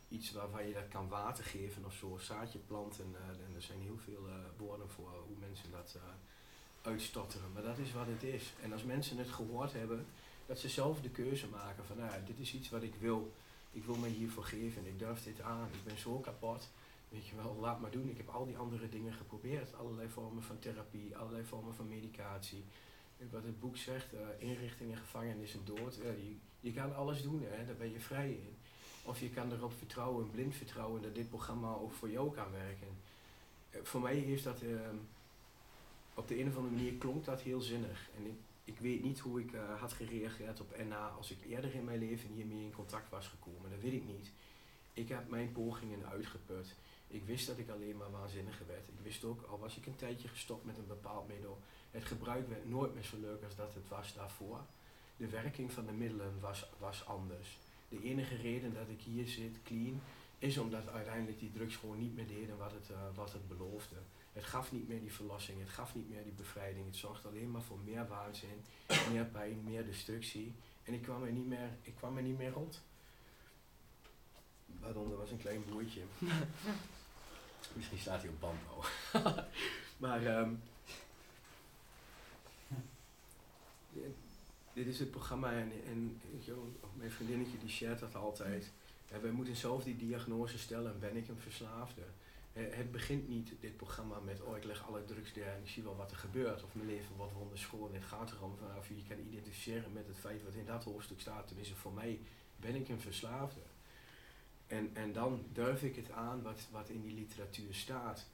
iets waarvan je dat kan water geven of zo, zaadje planten. eh, en er zijn heel veel eh, woorden voor hoe mensen dat eh, uitstotteren. Maar dat is wat het is. En als mensen het gehoord hebben, dat ze zelf de keuze maken van, nou, dit is iets wat ik wil. Ik wil me hiervoor geven. Ik durf dit aan. Ik ben zo kapot. Weet je wel, laat maar doen. Ik heb al die andere dingen geprobeerd. Allerlei vormen van therapie, allerlei vormen van medicatie. En Wat het boek zegt, eh, inrichtingen, gevangenissen, dood. Ja, je, je kan alles doen, hè, daar ben je vrij in. Of je kan erop vertrouwen, blind vertrouwen, dat dit programma ook voor jou kan werken. Eh, voor mij heeft dat, ehm, op de een of andere manier klonk dat heel zinnig. En ik, ik weet niet hoe ik eh, had gereageerd op NA als ik eerder in mijn leven hiermee in contact was gekomen. Dat weet ik niet. Ik heb mijn pogingen uitgeput. Ik wist dat ik alleen maar waanzinniger werd. Ik wist ook, al was ik een tijdje gestopt met een bepaald middel, het gebruik werd nooit meer zo leuk als dat het was daarvoor. De werking van de middelen was, was anders. De enige reden dat ik hier zit, clean, is omdat uiteindelijk die drugs gewoon niet meer deden wat het, eh, wat het beloofde. Het gaf niet meer die verlossing, het gaf niet meer die bevrijding. Het zorgde alleen maar voor meer waanzin, meer pijn, meer destructie. En ik kwam er niet meer, ik kwam er niet meer rond. Pardon, er was een klein boertje. Misschien staat hij op band maar ehm, dit- dit is het programma en, en mijn vriendinnetje die shared dat altijd. En wij moeten zelf die diagnose stellen, ben ik een verslaafde? Het begint niet, dit programma, met oh ik leg alle drugs neer en ik zie wel wat er gebeurt. Of mijn leven wordt wonderschoon. Het gaat erom van of je je kan identificeren met het feit wat in dat hoofdstuk staat. Tenminste voor mij ben ik een verslaafde. En, en dan durf ik het aan wat, wat in die literatuur staat.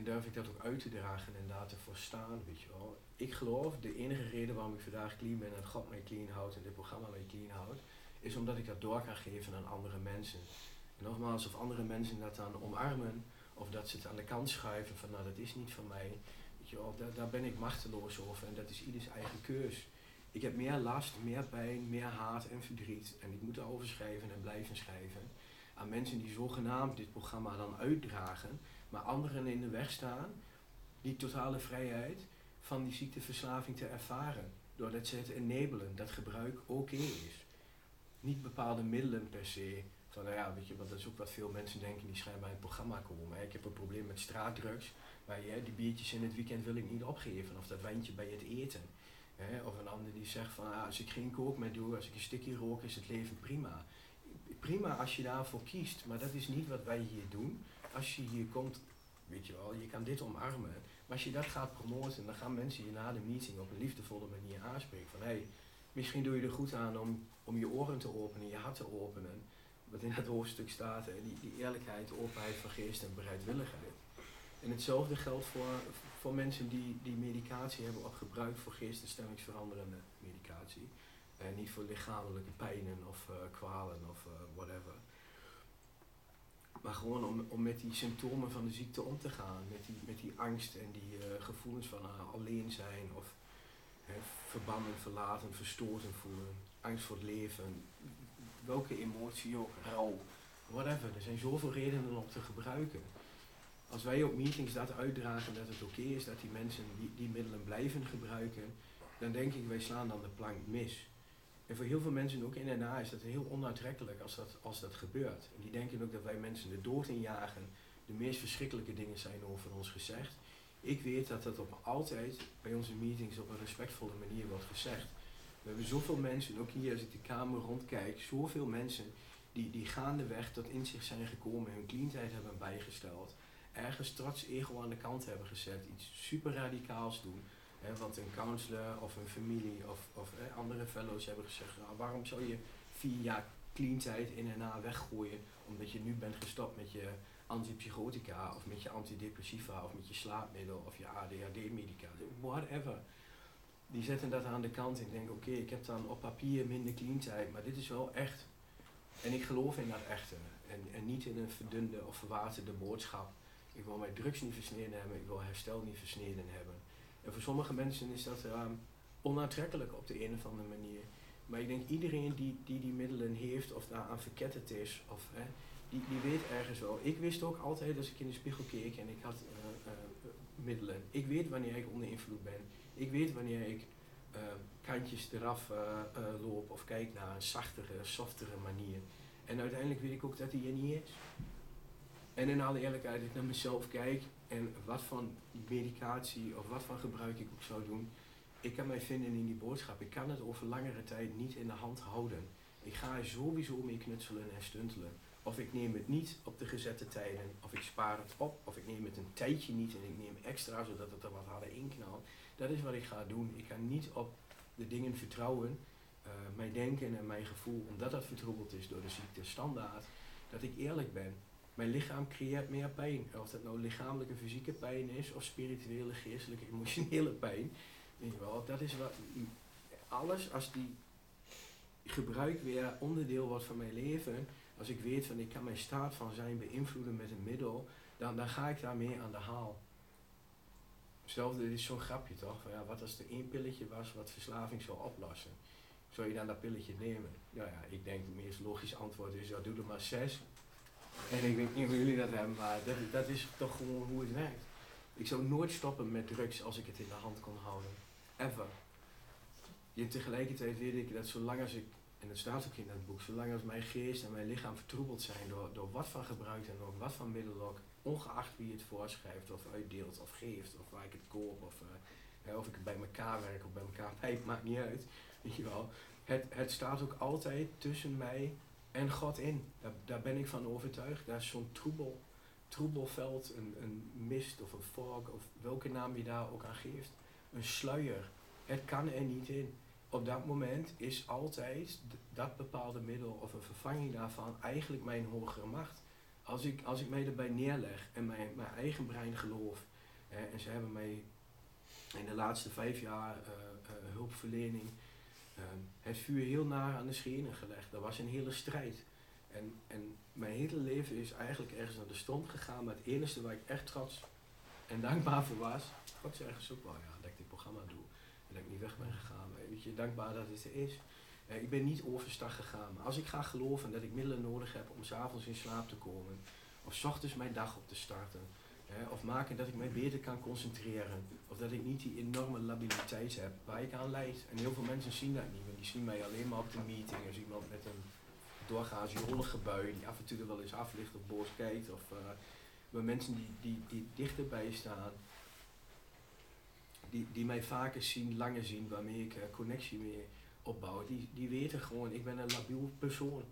En durf ik dat ook uit te dragen en daar te voor staan, weet je wel. Ik geloof, de enige reden waarom ik vandaag clean ben en God mij clean houdt en dit programma mij clean houdt, is omdat ik dat door kan geven aan andere mensen. En nogmaals, of andere mensen dat dan omarmen, of dat ze het aan de kant schuiven van nou dat is niet van mij, weet je wel, daar, daar ben ik machteloos over en dat is ieders eigen keus. Ik heb meer last, meer pijn, meer haat en verdriet en ik moet erover schrijven en blijven schrijven aan mensen die zogenaamd dit programma dan uitdragen, maar anderen in de weg staan, die totale vrijheid van die ziekteverslaving te ervaren. Doordat ze het enabelen, dat gebruik oké is. Niet bepaalde middelen per se. Van nou ja, weet je, want dat is ook wat veel mensen denken die schijnbaar bij het programma komen. Ik heb een probleem met straatdrugs, maar ja, die biertjes in het weekend wil ik niet opgeven. Of dat wijntje bij het eten. Of een ander die zegt van ah, als ik geen kook meer doe, als ik een stukje rook, is het leven prima prima als je daarvoor kiest, maar dat is niet wat wij hier doen. Als je hier komt, weet je wel, je kan dit omarmen. Maar als je dat gaat promoten, dan gaan mensen je na de meeting op een liefdevolle manier aanspreken. Van hey, misschien doe je er goed aan om, om je oren te openen, je hart te openen. Wat in dat hoofdstuk staat, die, die eerlijkheid, openheid van geest en bereidwilligheid. En hetzelfde geldt voor, voor mensen die, die medicatie hebben op gebruik voor geest- en stemmingsveranderende medicatie. En niet voor lichamelijke pijnen of eh, kwalen of eh, whatever. Maar gewoon om, om met die symptomen van de ziekte om te gaan. Met die, met die angst en die eh, gevoelens van eh, alleen zijn of hè, verbannen, verlaten, verstoten voelen. Angst voor het leven. Welke emotie ook, rouw, whatever. Er zijn zoveel redenen om te gebruiken. Als wij op meetings dat uitdragen dat het oké is dat die mensen die, die middelen blijven gebruiken, dan denk ik wij slaan dan de plank mis. En voor heel veel mensen, ook in NA, is dat heel onaantrekkelijk als dat, als dat gebeurt. En die denken ook dat wij mensen de dood injagen. De meest verschrikkelijke dingen zijn over ons gezegd. Ik weet dat dat op altijd bij onze meetings op een respectvolle manier wordt gezegd. We hebben zoveel mensen, ook hier als ik de kamer rondkijk, zoveel mensen die, die gaandeweg tot inzicht zijn gekomen, hun cleantijd hebben bijgesteld. Ergens trots ego aan de kant hebben gezet, iets super radicaals doen. Hè, want een counselor of een familie of, of andere fellows hebben gezegd, nou, waarom zou je vier jaar cleantijd in en na weggooien omdat je nu bent gestopt met je antipsychotica of met je antidepressiva of met je slaapmiddel of je ADHD-medicatie, whatever. Die zetten dat aan de kant en denken, oké, ik heb dan op papier minder cleantijd, maar dit is wel echt En ik geloof in dat echte. En, en niet in een verdunde of verwaterde boodschap. Ik wil mijn drugs niet versneden hebben, ik wil herstel niet versneden hebben. Voor sommige mensen is dat um, onaantrekkelijk op de een of andere manier. Maar ik denk iedereen die die, die middelen heeft of daaraan verketterd is, of, hè, die, die weet ergens wel. Ik wist ook altijd als ik in de spiegel keek en ik had uh, uh, middelen. Ik weet wanneer ik onder invloed ben. Ik weet wanneer ik uh, kantjes eraf loop of kijk naar een zachtere, softere manier. En uiteindelijk weet ik ook dat die er niet is. En in alle eerlijkheid, als ik naar mezelf kijk en wat van medicatie of wat van gebruik ik ook zou doen, ik kan mij vinden in die boodschap. Ik kan het over langere tijd niet in de hand houden. Ik ga er sowieso mee knutselen en stuntelen. Of ik neem het niet op de gezette tijden, of ik spaar het op, of ik neem het een tijdje niet en ik neem extra zodat het er wat harder inknalt. Dat is wat ik ga doen. Ik ga niet op de dingen vertrouwen, uh, mijn denken en mijn gevoel, omdat dat vertroebeld is door de ziekte standaard, dat ik eerlijk ben. Mijn lichaam creëert meer pijn. Of dat nou lichamelijke, fysieke pijn is, of spirituele, geestelijke, emotionele pijn. Weet je wel, dat is wat. Alles als die gebruik weer onderdeel wordt van mijn leven, als ik weet van ik kan mijn staat van zijn beïnvloeden met een middel, dan, dan ga ik daarmee aan de haal. Hetzelfde dit is zo'n grapje toch? Van, ja, wat als er één pilletje was wat verslaving zou oplossen? Zou je dan dat pilletje nemen? Ja, ja, ik denk het meest logische antwoord is, ja, doe er maar zes. En ik weet niet hoe jullie dat hebben, maar dat, dat is toch gewoon hoe het werkt. Ik zou nooit stoppen met drugs als ik het in de hand kon houden. Ever. En tegelijkertijd weet ik dat zolang als ik, en het staat ook in dat boek, zolang als mijn geest en mijn lichaam vertroebeld zijn door, door wat van gebruik en ook, wat van middel ook, ongeacht wie het voorschrijft of uitdeelt of geeft of waar ik het koop of, uh, of ik het bij elkaar werk of bij elkaar pijp, maakt niet uit. Weet je wel. Het, het staat ook altijd tussen mij en God in. Daar, ben ik van overtuigd. Daar is zo'n troebel, troebelveld, een, een mist of een fog of welke naam je daar ook aan geeft. Een sluier. Het kan er niet in. Op dat moment is altijd dat bepaalde middel of een vervanging daarvan eigenlijk mijn hogere macht. Als ik, als ik mij erbij neerleg en mijn, mijn eigen brein geloof, en ze hebben mij in de laatste vijf jaar uh, uh, hulpverlening het vuur heel naar aan de schenen gelegd. Dat was een hele strijd. En, en mijn hele leven is eigenlijk ergens naar de stomp gegaan, maar het enige waar ik echt trots en dankbaar voor was, is ergens ook wel, ja, dat ik dit programma doe en dat ik niet weg ben gegaan. Weet je, dankbaar dat het er is. Uh, ik ben niet overstag gegaan, maar als ik ga geloven dat ik middelen nodig heb om s'avonds in slaap te komen, of s ochtends mijn dag op te starten, of maken dat ik mij beter kan concentreren, of dat ik niet die enorme labiliteit heb waar ik aan leid. En heel veel mensen zien dat niet, want die zien mij alleen maar op de meeting als iemand met een doorgaans jolige bui die af en toe er wel eens aflicht of boos kijkt, of maar mensen die, die, die dichterbij staan, die, die mij vaker zien, langer zien, waarmee ik uh, connectie mee opbouw, die, die weten gewoon, ik ben een labiel persoon.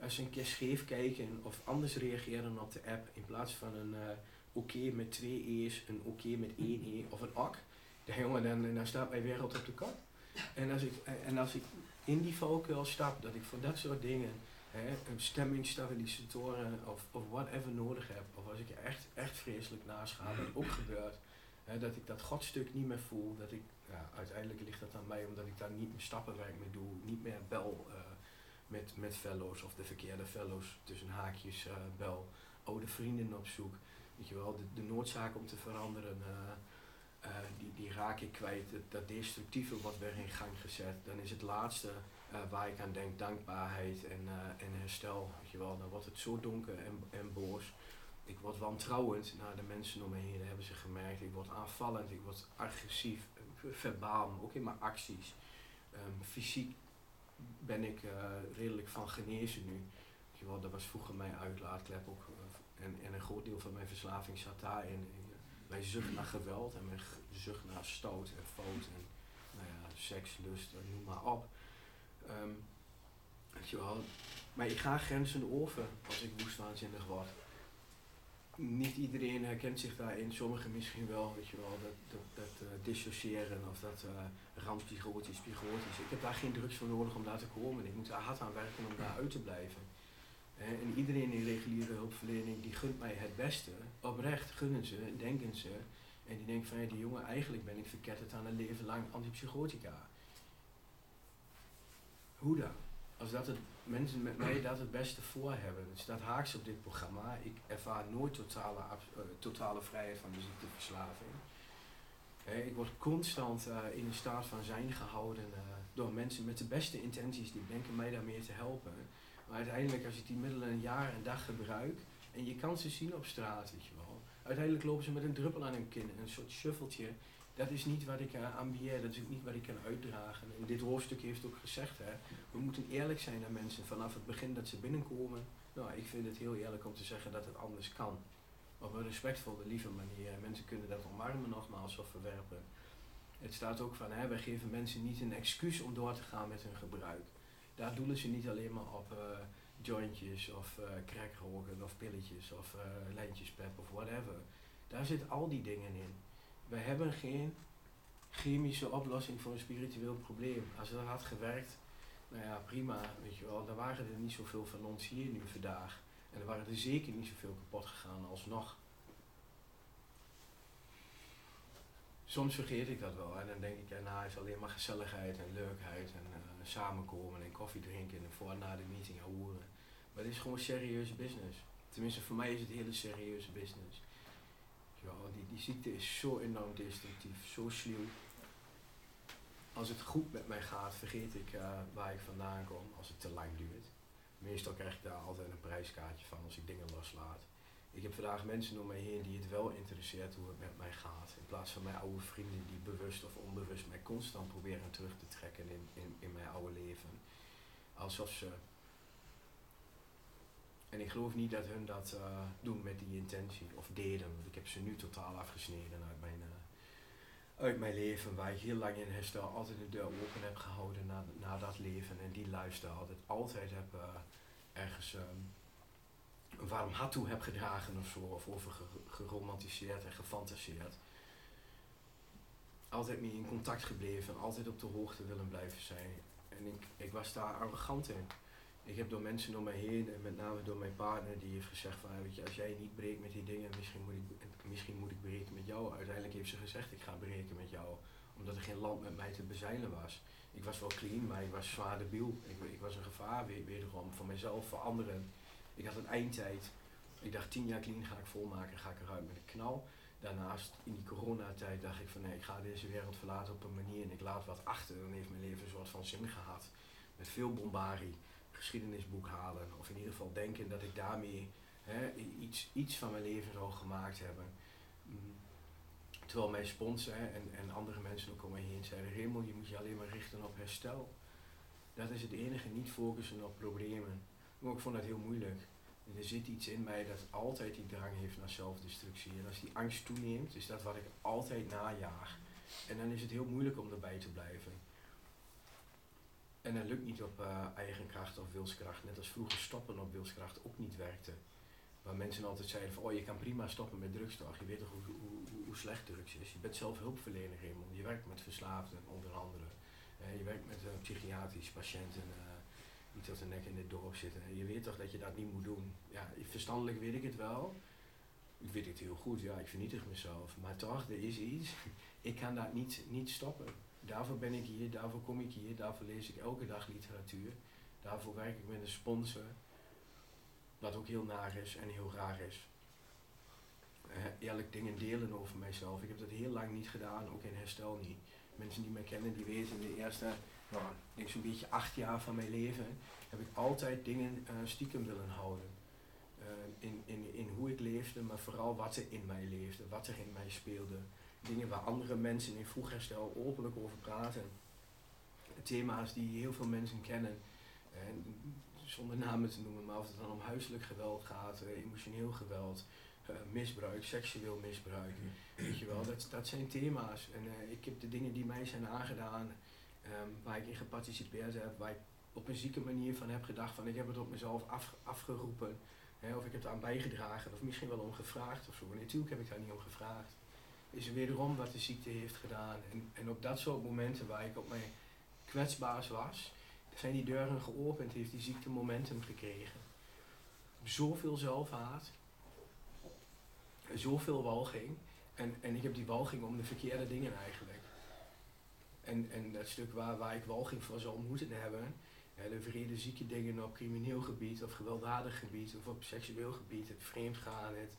Als ze een keer scheef kijken of anders reageren op de app in plaats van een uh, oké met twee e's, een oké met één e of een ak, dan, jongen, dan, dan staat mijn wereld op de kop. En als ik, en als ik in die valkuil stap, dat ik voor dat soort dingen hè, stemmingstabilisatoren of, of whatever nodig heb, of als ik echt, echt vreselijk naast ga, wat ook gebeurt, hè, dat ik dat godstuk niet meer voel, dat ik, ja, uiteindelijk ligt dat aan mij omdat ik daar niet meer stappenwerk mee doe, niet meer bel uh, met, met fellows of de verkeerde fellows tussen haakjes uh, bel, oude vrienden op zoek. Weet je wel, de, de noodzaak om te veranderen, uh, die, die raak ik kwijt. Dat, destructieve wordt weer in gang gezet. Dan is het laatste waar ik aan denk dankbaarheid en, en herstel. Weet je wel, dan wordt het zo donker en, en boos. Ik word wantrouwend naar de mensen om me heen, hebben ze gemerkt. Ik word aanvallend, ik word agressief, verbaal, ook in mijn acties. Um, fysiek ben ik redelijk van genezen nu. Je wel, dat was vroeger mijn uitlaatklep ook. En, en een groot deel van mijn verslaving zat daarin. Mijn zucht naar geweld en mijn zucht naar stoot en fout en nou ja, seks, lust, noem maar op. Um, weet je wel, maar ik ga grenzen over als ik woestwaanzinnig word. Niet iedereen herkent zich daarin, sommigen misschien wel, weet je wel, dat, dat, dat uh, dissociëren of dat uh, rampsychotisch, psychotisch. Ik heb daar geen drugs voor nodig om daar te komen. Ik moet daar hard aan werken om daar uit te blijven. En iedereen in reguliere hulpverlening die gunt mij het beste. Oprecht gunnen ze, denken ze. En die denken van ja, die jongen, eigenlijk ben ik verketterd aan een leven lang antipsychotica. Hoe dan? als dat het, mensen met mij dat het beste voor hebben. Het staat haaks op dit programma. Ik ervaar nooit totale, eh, totale vrijheid van ziekteverslaving. Hè, ik word constant eh, in een staat van zijn gehouden eh, door mensen met de beste intenties die denken mij daarmee te helpen. Maar uiteindelijk als ik die middelen een jaar en dag gebruik en je kan ze zien op straat, weet je wel. Uiteindelijk lopen ze met een druppel aan hun kin, een soort shuffeltje. Dat is niet wat ik uh, ambieer, dat is ook niet wat ik kan uitdragen. En dit hoofdstuk heeft ook gezegd, hè, we moeten eerlijk zijn naar mensen vanaf het begin dat ze binnenkomen. Nou, ik vind het heel eerlijk om te zeggen dat het anders kan. Op een respectvolle, lieve manier. En mensen kunnen dat omarmen nogmaals of verwerpen. Het staat ook van, hè, wij geven mensen niet een excuus om door te gaan met hun gebruik. Daar doelen ze niet alleen maar op eh, jointjes of uh, crackroken of pilletjes of uh, lijntjespep of whatever. Daar zitten al die dingen in. We hebben geen chemische oplossing voor een spiritueel probleem. Als dat had gewerkt, nou ja, prima, weet je wel. Dan waren er niet zoveel van ons hier nu vandaag. En er waren er zeker niet zoveel kapot gegaan alsnog. Soms vergeet ik dat wel en dan denk ik, ja, nou is alleen maar gezelligheid en leukheid en uh, samenkomen en koffie drinken en voor en na de meeting horen. Maar het is gewoon serieuze business. Tenminste, voor mij is het hele serieuze business. Ja, die, die ziekte is zo enorm destructief, zo sluw. Als het goed met mij gaat, vergeet ik uh, waar ik vandaan kom als het te lang duurt. Meestal krijg ik daar altijd een prijskaartje van als ik dingen loslaat. Ik heb vandaag mensen om mij heen die het wel interesseert hoe het met mij gaat. In plaats van mijn oude vrienden die bewust of onbewust mij constant proberen terug te trekken in, in, in mijn oude leven. Alsof ze. En ik geloof niet dat hun dat uh, doen met die intentie of deden. Want ik heb ze nu totaal afgesneden uit mijn, uh, uit mijn leven. Waar ik heel lang in herstel altijd de deur open heb gehouden naar, naar dat leven. En die luister altijd, altijd heb uh, ergens. Um, warm hart toe heb gedragen of zo, of over geromantiseerd en gefantaseerd. Altijd mee in contact gebleven, altijd op de hoogte willen blijven zijn. En ik, ik was daar arrogant in. Ik heb door mensen door mij heen, en met name door mijn partner, die heeft gezegd van, weet je, als jij niet breekt met die dingen, misschien moet, ik, misschien moet ik breken met jou. Uiteindelijk heeft ze gezegd, ik ga breken met jou, omdat er geen land met mij te bezeilen was. Ik was wel clean, maar ik was zwaar debiel. Ik, ik was een gevaar, wederom, voor mezelf, voor anderen. Ik had een eindtijd. Ik dacht tien jaar clean ga ik volmaken, ga ik eruit met een knal. Daarnaast in die coronatijd dacht ik van nee, ik ga deze wereld verlaten op een manier en ik laat wat achter. Dan heeft mijn leven een soort van zin gehad. Met veel bombarie, geschiedenisboek halen. Of in ieder geval denken dat ik daarmee hè, iets, iets van mijn leven zou gemaakt hebben. Mm. Terwijl mijn sponsor en, en andere mensen ook om mij heen zeiden, Raymond, je moet je alleen maar richten op herstel. Dat is het enige, niet focussen op problemen. Maar ik vond dat heel moeilijk. Er zit iets in mij dat altijd die drang heeft naar zelfdestructie. En als die angst toeneemt, is dat wat ik altijd najaag. En dan is het heel moeilijk om erbij te blijven. En dat lukt niet op uh, eigen kracht of wilskracht. Net als vroeger stoppen op wilskracht ook niet werkte. Waar mensen altijd zeiden van, oh je kan prima stoppen met drugs toch. Je weet toch hoe, hoe, hoe slecht drugs is. Je bent zelf hulpverlener. Je werkt met verslaafden onder andere. Uh, je werkt met uh, psychiatrische patiënten. Niet tot de nek in het dorp zitten. Je weet toch dat je dat niet moet doen. Ja, verstandelijk weet ik het wel. Ik weet het heel goed, ja, ik vernietig mezelf. Maar toch, er is iets. Ik kan dat niet, niet stoppen. Daarvoor ben ik hier, daarvoor kom ik hier, daarvoor lees ik elke dag literatuur. Daarvoor werk ik met een sponsor. Wat ook heel naar is en heel raar is. Uh, eerlijk dingen delen over mijzelf. Ik heb dat heel lang niet gedaan, ook in herstel niet. Mensen die mij kennen, die weten de eerste, nou, denk zo'n beetje acht jaar van mijn leven, heb ik altijd dingen uh, stiekem willen houden. Uh, in, in, in hoe ik leefde, maar vooral wat er in mij leefde, wat er in mij speelde. Dingen waar andere mensen in vroeg herstel openlijk over praten. Thema's die heel veel mensen kennen. En zonder namen te noemen, maar of het dan om huiselijk geweld gaat, emotioneel geweld, uh, misbruik, seksueel misbruik. Weet je wel, dat, dat zijn thema's. En uh, ik heb de dingen die mij zijn aangedaan, um, waar ik in geparticipeerd heb, waar ik op een zieke manier van heb gedacht van ik heb het op mezelf af, afgeroepen. Hè, of ik heb het aan bijgedragen, of misschien wel om gevraagd of zo. En natuurlijk heb ik daar niet om gevraagd. Is er wederom wat de ziekte heeft gedaan. En, en op dat soort momenten waar ik op mijn kwetsbaars was, zijn die deuren geopend, heeft die ziekte momentum gekregen. Zoveel zelfhaat, zoveel walging. En, en ik heb die walging om de verkeerde dingen eigenlijk. En, en dat stuk waar, waar ik walging voor zou moeten hebben, hele vrede zieke dingen op crimineel gebied of gewelddadig gebied of op seksueel gebied, het vreemdgaan, het,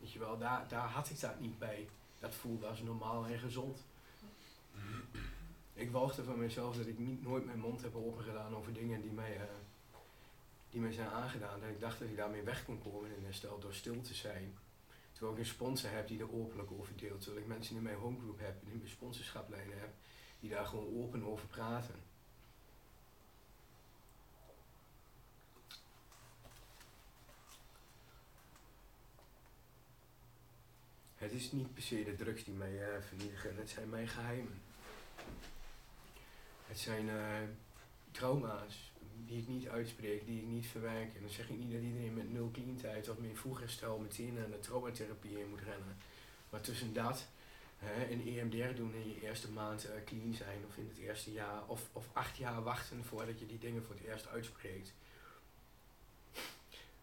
weet je wel, daar, daar had ik dat niet bij. Dat voelde als normaal en gezond. Ik wachte van mezelf dat ik niet, nooit mijn mond heb opengedaan over dingen die mij, eh, die mij zijn aangedaan. Dat ik dacht dat ik daarmee weg kon komen in herstel door stil te zijn. Terwijl ik een sponsor heb die er openlijk over deelt. Terwijl ik mensen in mijn homegroup heb en in mijn sponsorschaplijnen heb die daar gewoon open over praten. Het is niet per se de drugs die mij uh, vernietigen, het zijn mijn geheimen. Het zijn uh, trauma's die ik niet uitspreek, die ik niet verwerk. En dan zeg ik niet dat iedereen met nul clean of meer vroeg herstel meteen aan de traumatherapie in moet rennen. Maar tussen dat hè, een EMDR doen in je eerste maand uh, clean zijn of in het eerste jaar of, of acht jaar wachten voordat je die dingen voor het eerst uitspreekt.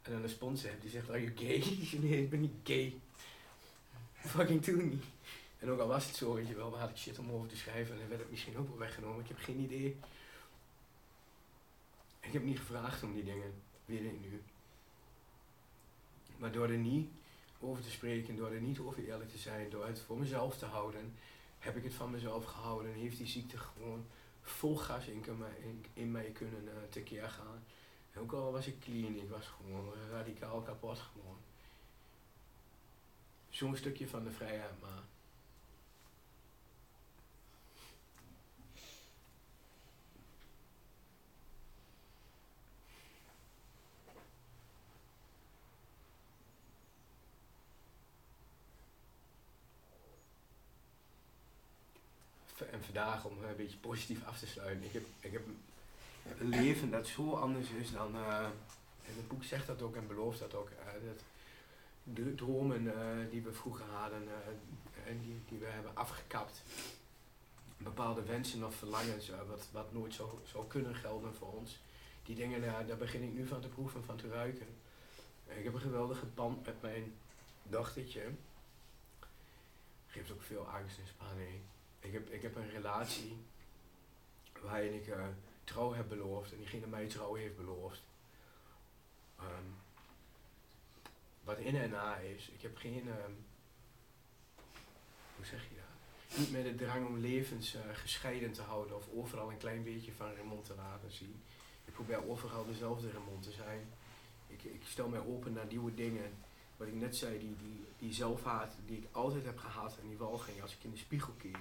En dan een sponsor hebt die zegt, are you gay? nee, ik ben niet gay. Fucking toen niet. En ook al was het zo, weet je wel, maar had ik shit om over te schrijven en dan werd het misschien ook wel weggenomen. Ik heb geen idee. Ik heb niet gevraagd om die dingen, weet ik nu. Maar door er niet over te spreken, door er niet over eerlijk te zijn, door het voor mezelf te houden, heb ik het van mezelf gehouden en heeft die ziekte gewoon vol gas in, in, in mij kunnen uh, tekeer gaan. En ook al was ik clean, ik was gewoon radicaal kapot gewoon. Zo'n stukje van de vrijheid maar. Vandaag om een beetje positief af te sluiten. Ik heb, ik heb een leven dat zo anders is dan. En het boek zegt dat ook en belooft dat ook. Dat de dromen uh, die we vroeger hadden en die, die we hebben afgekapt. Bepaalde wensen of verlangens, wat, wat nooit zou, zou kunnen gelden voor ons. Die dingen, daar, daar begin ik nu van te proeven, van te ruiken. Ik heb een geweldige band met mijn dochtertje. Geeft ook veel angst en spanning ik heb, ik heb een relatie waarin ik uh, trouw heb beloofd en diegene mij trouw heeft beloofd. Um, wat in en na is, ik heb geen, um, hoe zeg je dat? Niet meer de drang om levens uh, gescheiden te houden of overal een klein beetje van Remond te laten zien. Ik probeer overal dezelfde Remond te zijn. Ik, ik stel mij open naar nieuwe dingen. Wat ik net zei, die, die, die zelfhaat die ik altijd heb gehad en die walging als ik in de spiegel keek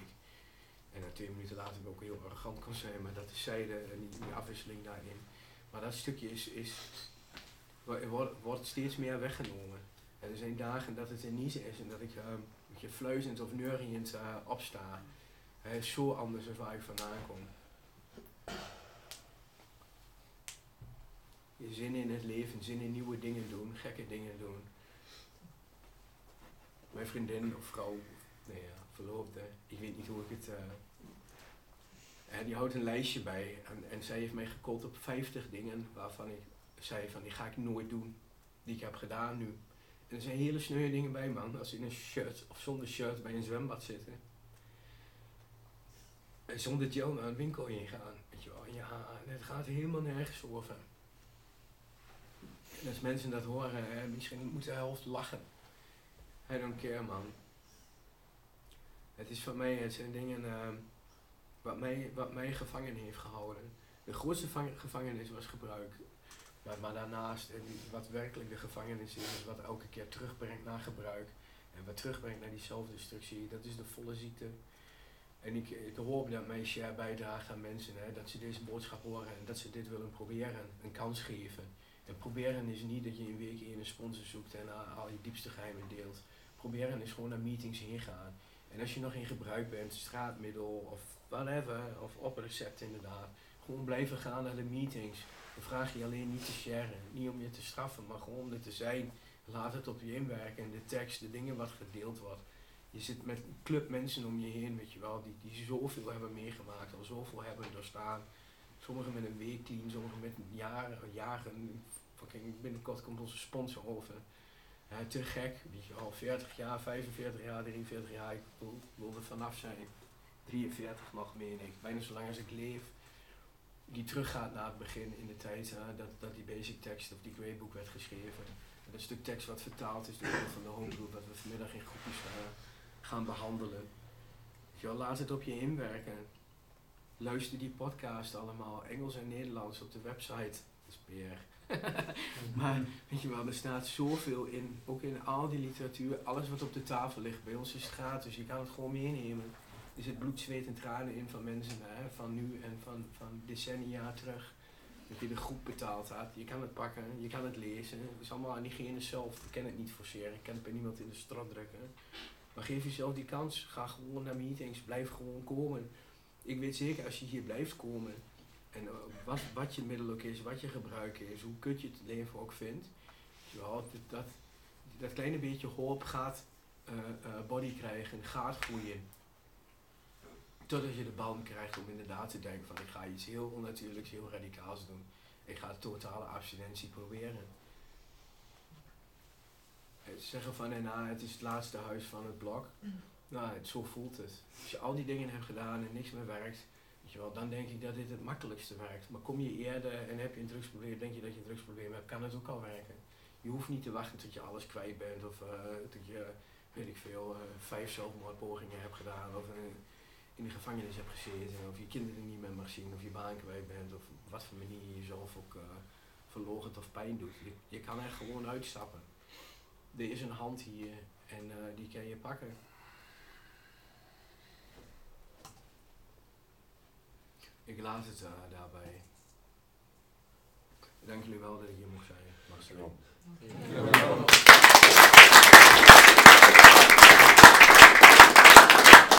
en na twee minuten later ook heel arrogant kan zijn, maar dat is zijde en die, die afwisseling daarin. Maar dat stukje is, is, wordt, wordt steeds meer weggenomen. En er zijn dagen dat het er niet is en dat ik uh, je fluizend of neuriënd uh, opsta. Zo anders dan waar ik vandaan kom. Je zin in het leven, zin in nieuwe dingen doen, gekke dingen doen. Mijn vriendin of vrouw, nee ja, verloofde, ik weet niet hoe ik het. Uh, die houdt een lijstje bij en, en zij heeft mij gekold op 50 dingen waarvan ik zei van die ga ik nooit doen, die ik heb gedaan nu. En er zijn hele sneuwe dingen bij man, als in een shirt of zonder shirt bij een zwembad zitten. En zonder gel naar een winkel ingaan, weet je wel. Ja, het gaat helemaal nergens over. En als mensen dat horen, hè, misschien moet de helft lachen. I don't care man. Het is van mij, het zijn dingen uh, wat, mij, wat mij gevangen heeft gehouden. De grootste gevangenis was gebruik. Maar, maar daarnaast, wat werkelijk de gevangenis is, wat elke keer terugbrengt naar gebruik. En wat terugbrengt naar die zelfdestructie, dat is de volle ziekte. En ik, ik hoop dat mijn share bijdraagt aan mensen, hè, dat ze deze boodschap horen en dat ze dit willen proberen, een kans geven. En proberen is niet dat je een week in een sponsor zoekt en al je diepste geheimen deelt. Proberen is gewoon naar meetings heen gaan. En als je nog in gebruik bent, straatmiddel of whatever, of op recept inderdaad, gewoon blijven gaan naar de meetings. Dan vraag je alleen niet te sharen, niet om je te straffen, maar gewoon om er te zijn. Laat het op je inwerken en de tekst, de dingen wat gedeeld wordt. Je zit met een om je heen, weet je wel, die, die zoveel hebben meegemaakt, al zoveel hebben doorstaan. Sommigen met een week clean, sommigen met jaren, jaren. Fucking binnenkort komt onze sponsor over te gek, weet je al 40 jaar, 45 jaar, 43 jaar, ik wil, er vanaf zijn. 43 nog meer, ik. Bijna zolang als ik leef. die teruggaat naar het begin in de tijd eh, dat, dat die basic tekst of die grade werd geschreven. Dat stuk tekst wat vertaald is door van de homegroep, wat we vanmiddag in groepjes uh, gaan behandelen. Ja, laat het op je inwerken. Luister die podcast allemaal, Engels en Nederlands op de website. Dat is beer. maar weet je wel, er staat zoveel in, ook in al die literatuur, alles wat op de tafel ligt. Bij ons is het gratis, je kan het gewoon meenemen. Er zit bloed, zweet en tranen in van mensen hè, van nu en van, van decennia terug. Dat je de groep betaald had. Je kan het pakken, je kan het lezen. Het is allemaal aan diegene zelf. Ik kan het niet forceren, ik kan het bij niemand in de strot drukken. Maar geef jezelf die kans. Ga gewoon naar meetings, blijf gewoon komen. Ik weet zeker als je hier blijft komen en uh, wat, wat je middel ook is, wat je gebruik is, hoe kut je het leven ook vindt, ja, dat, dat, dat kleine beetje hoop gaat uh, uh, body krijgen, gaat groeien. Totdat je de band krijgt om inderdaad te denken van ik ga iets heel onnatuurlijks, heel radicaals doen. Ik ga totale abstinentie proberen. Het zeggen van en nou, het is het laatste huis van het blok. Nou, het, zo voelt het. Als je al die dingen hebt gedaan en niks meer werkt, weet je wel, dan denk ik dat dit het makkelijkste werkt. Maar kom je eerder en heb je een drugsprobleem, denk je dat je een drugsprobleem hebt, kan het ook al werken. Je hoeft niet te wachten tot je alles kwijt bent of uh, tot je, weet ik veel, uh, vijf zelfmoordpogingen hebt gedaan of uh, in de gevangenis hebt gezeten of je kinderen niet meer mag zien of je baan kwijt bent of wat voor manier je jezelf ook verlogend of pijn doet. Je, je kan er gewoon uitstappen. Er is een hand hier en die kan je pakken. ik laat het eh, daarbij. Dank jullie wel dat ik hier mocht zijn, Marcel.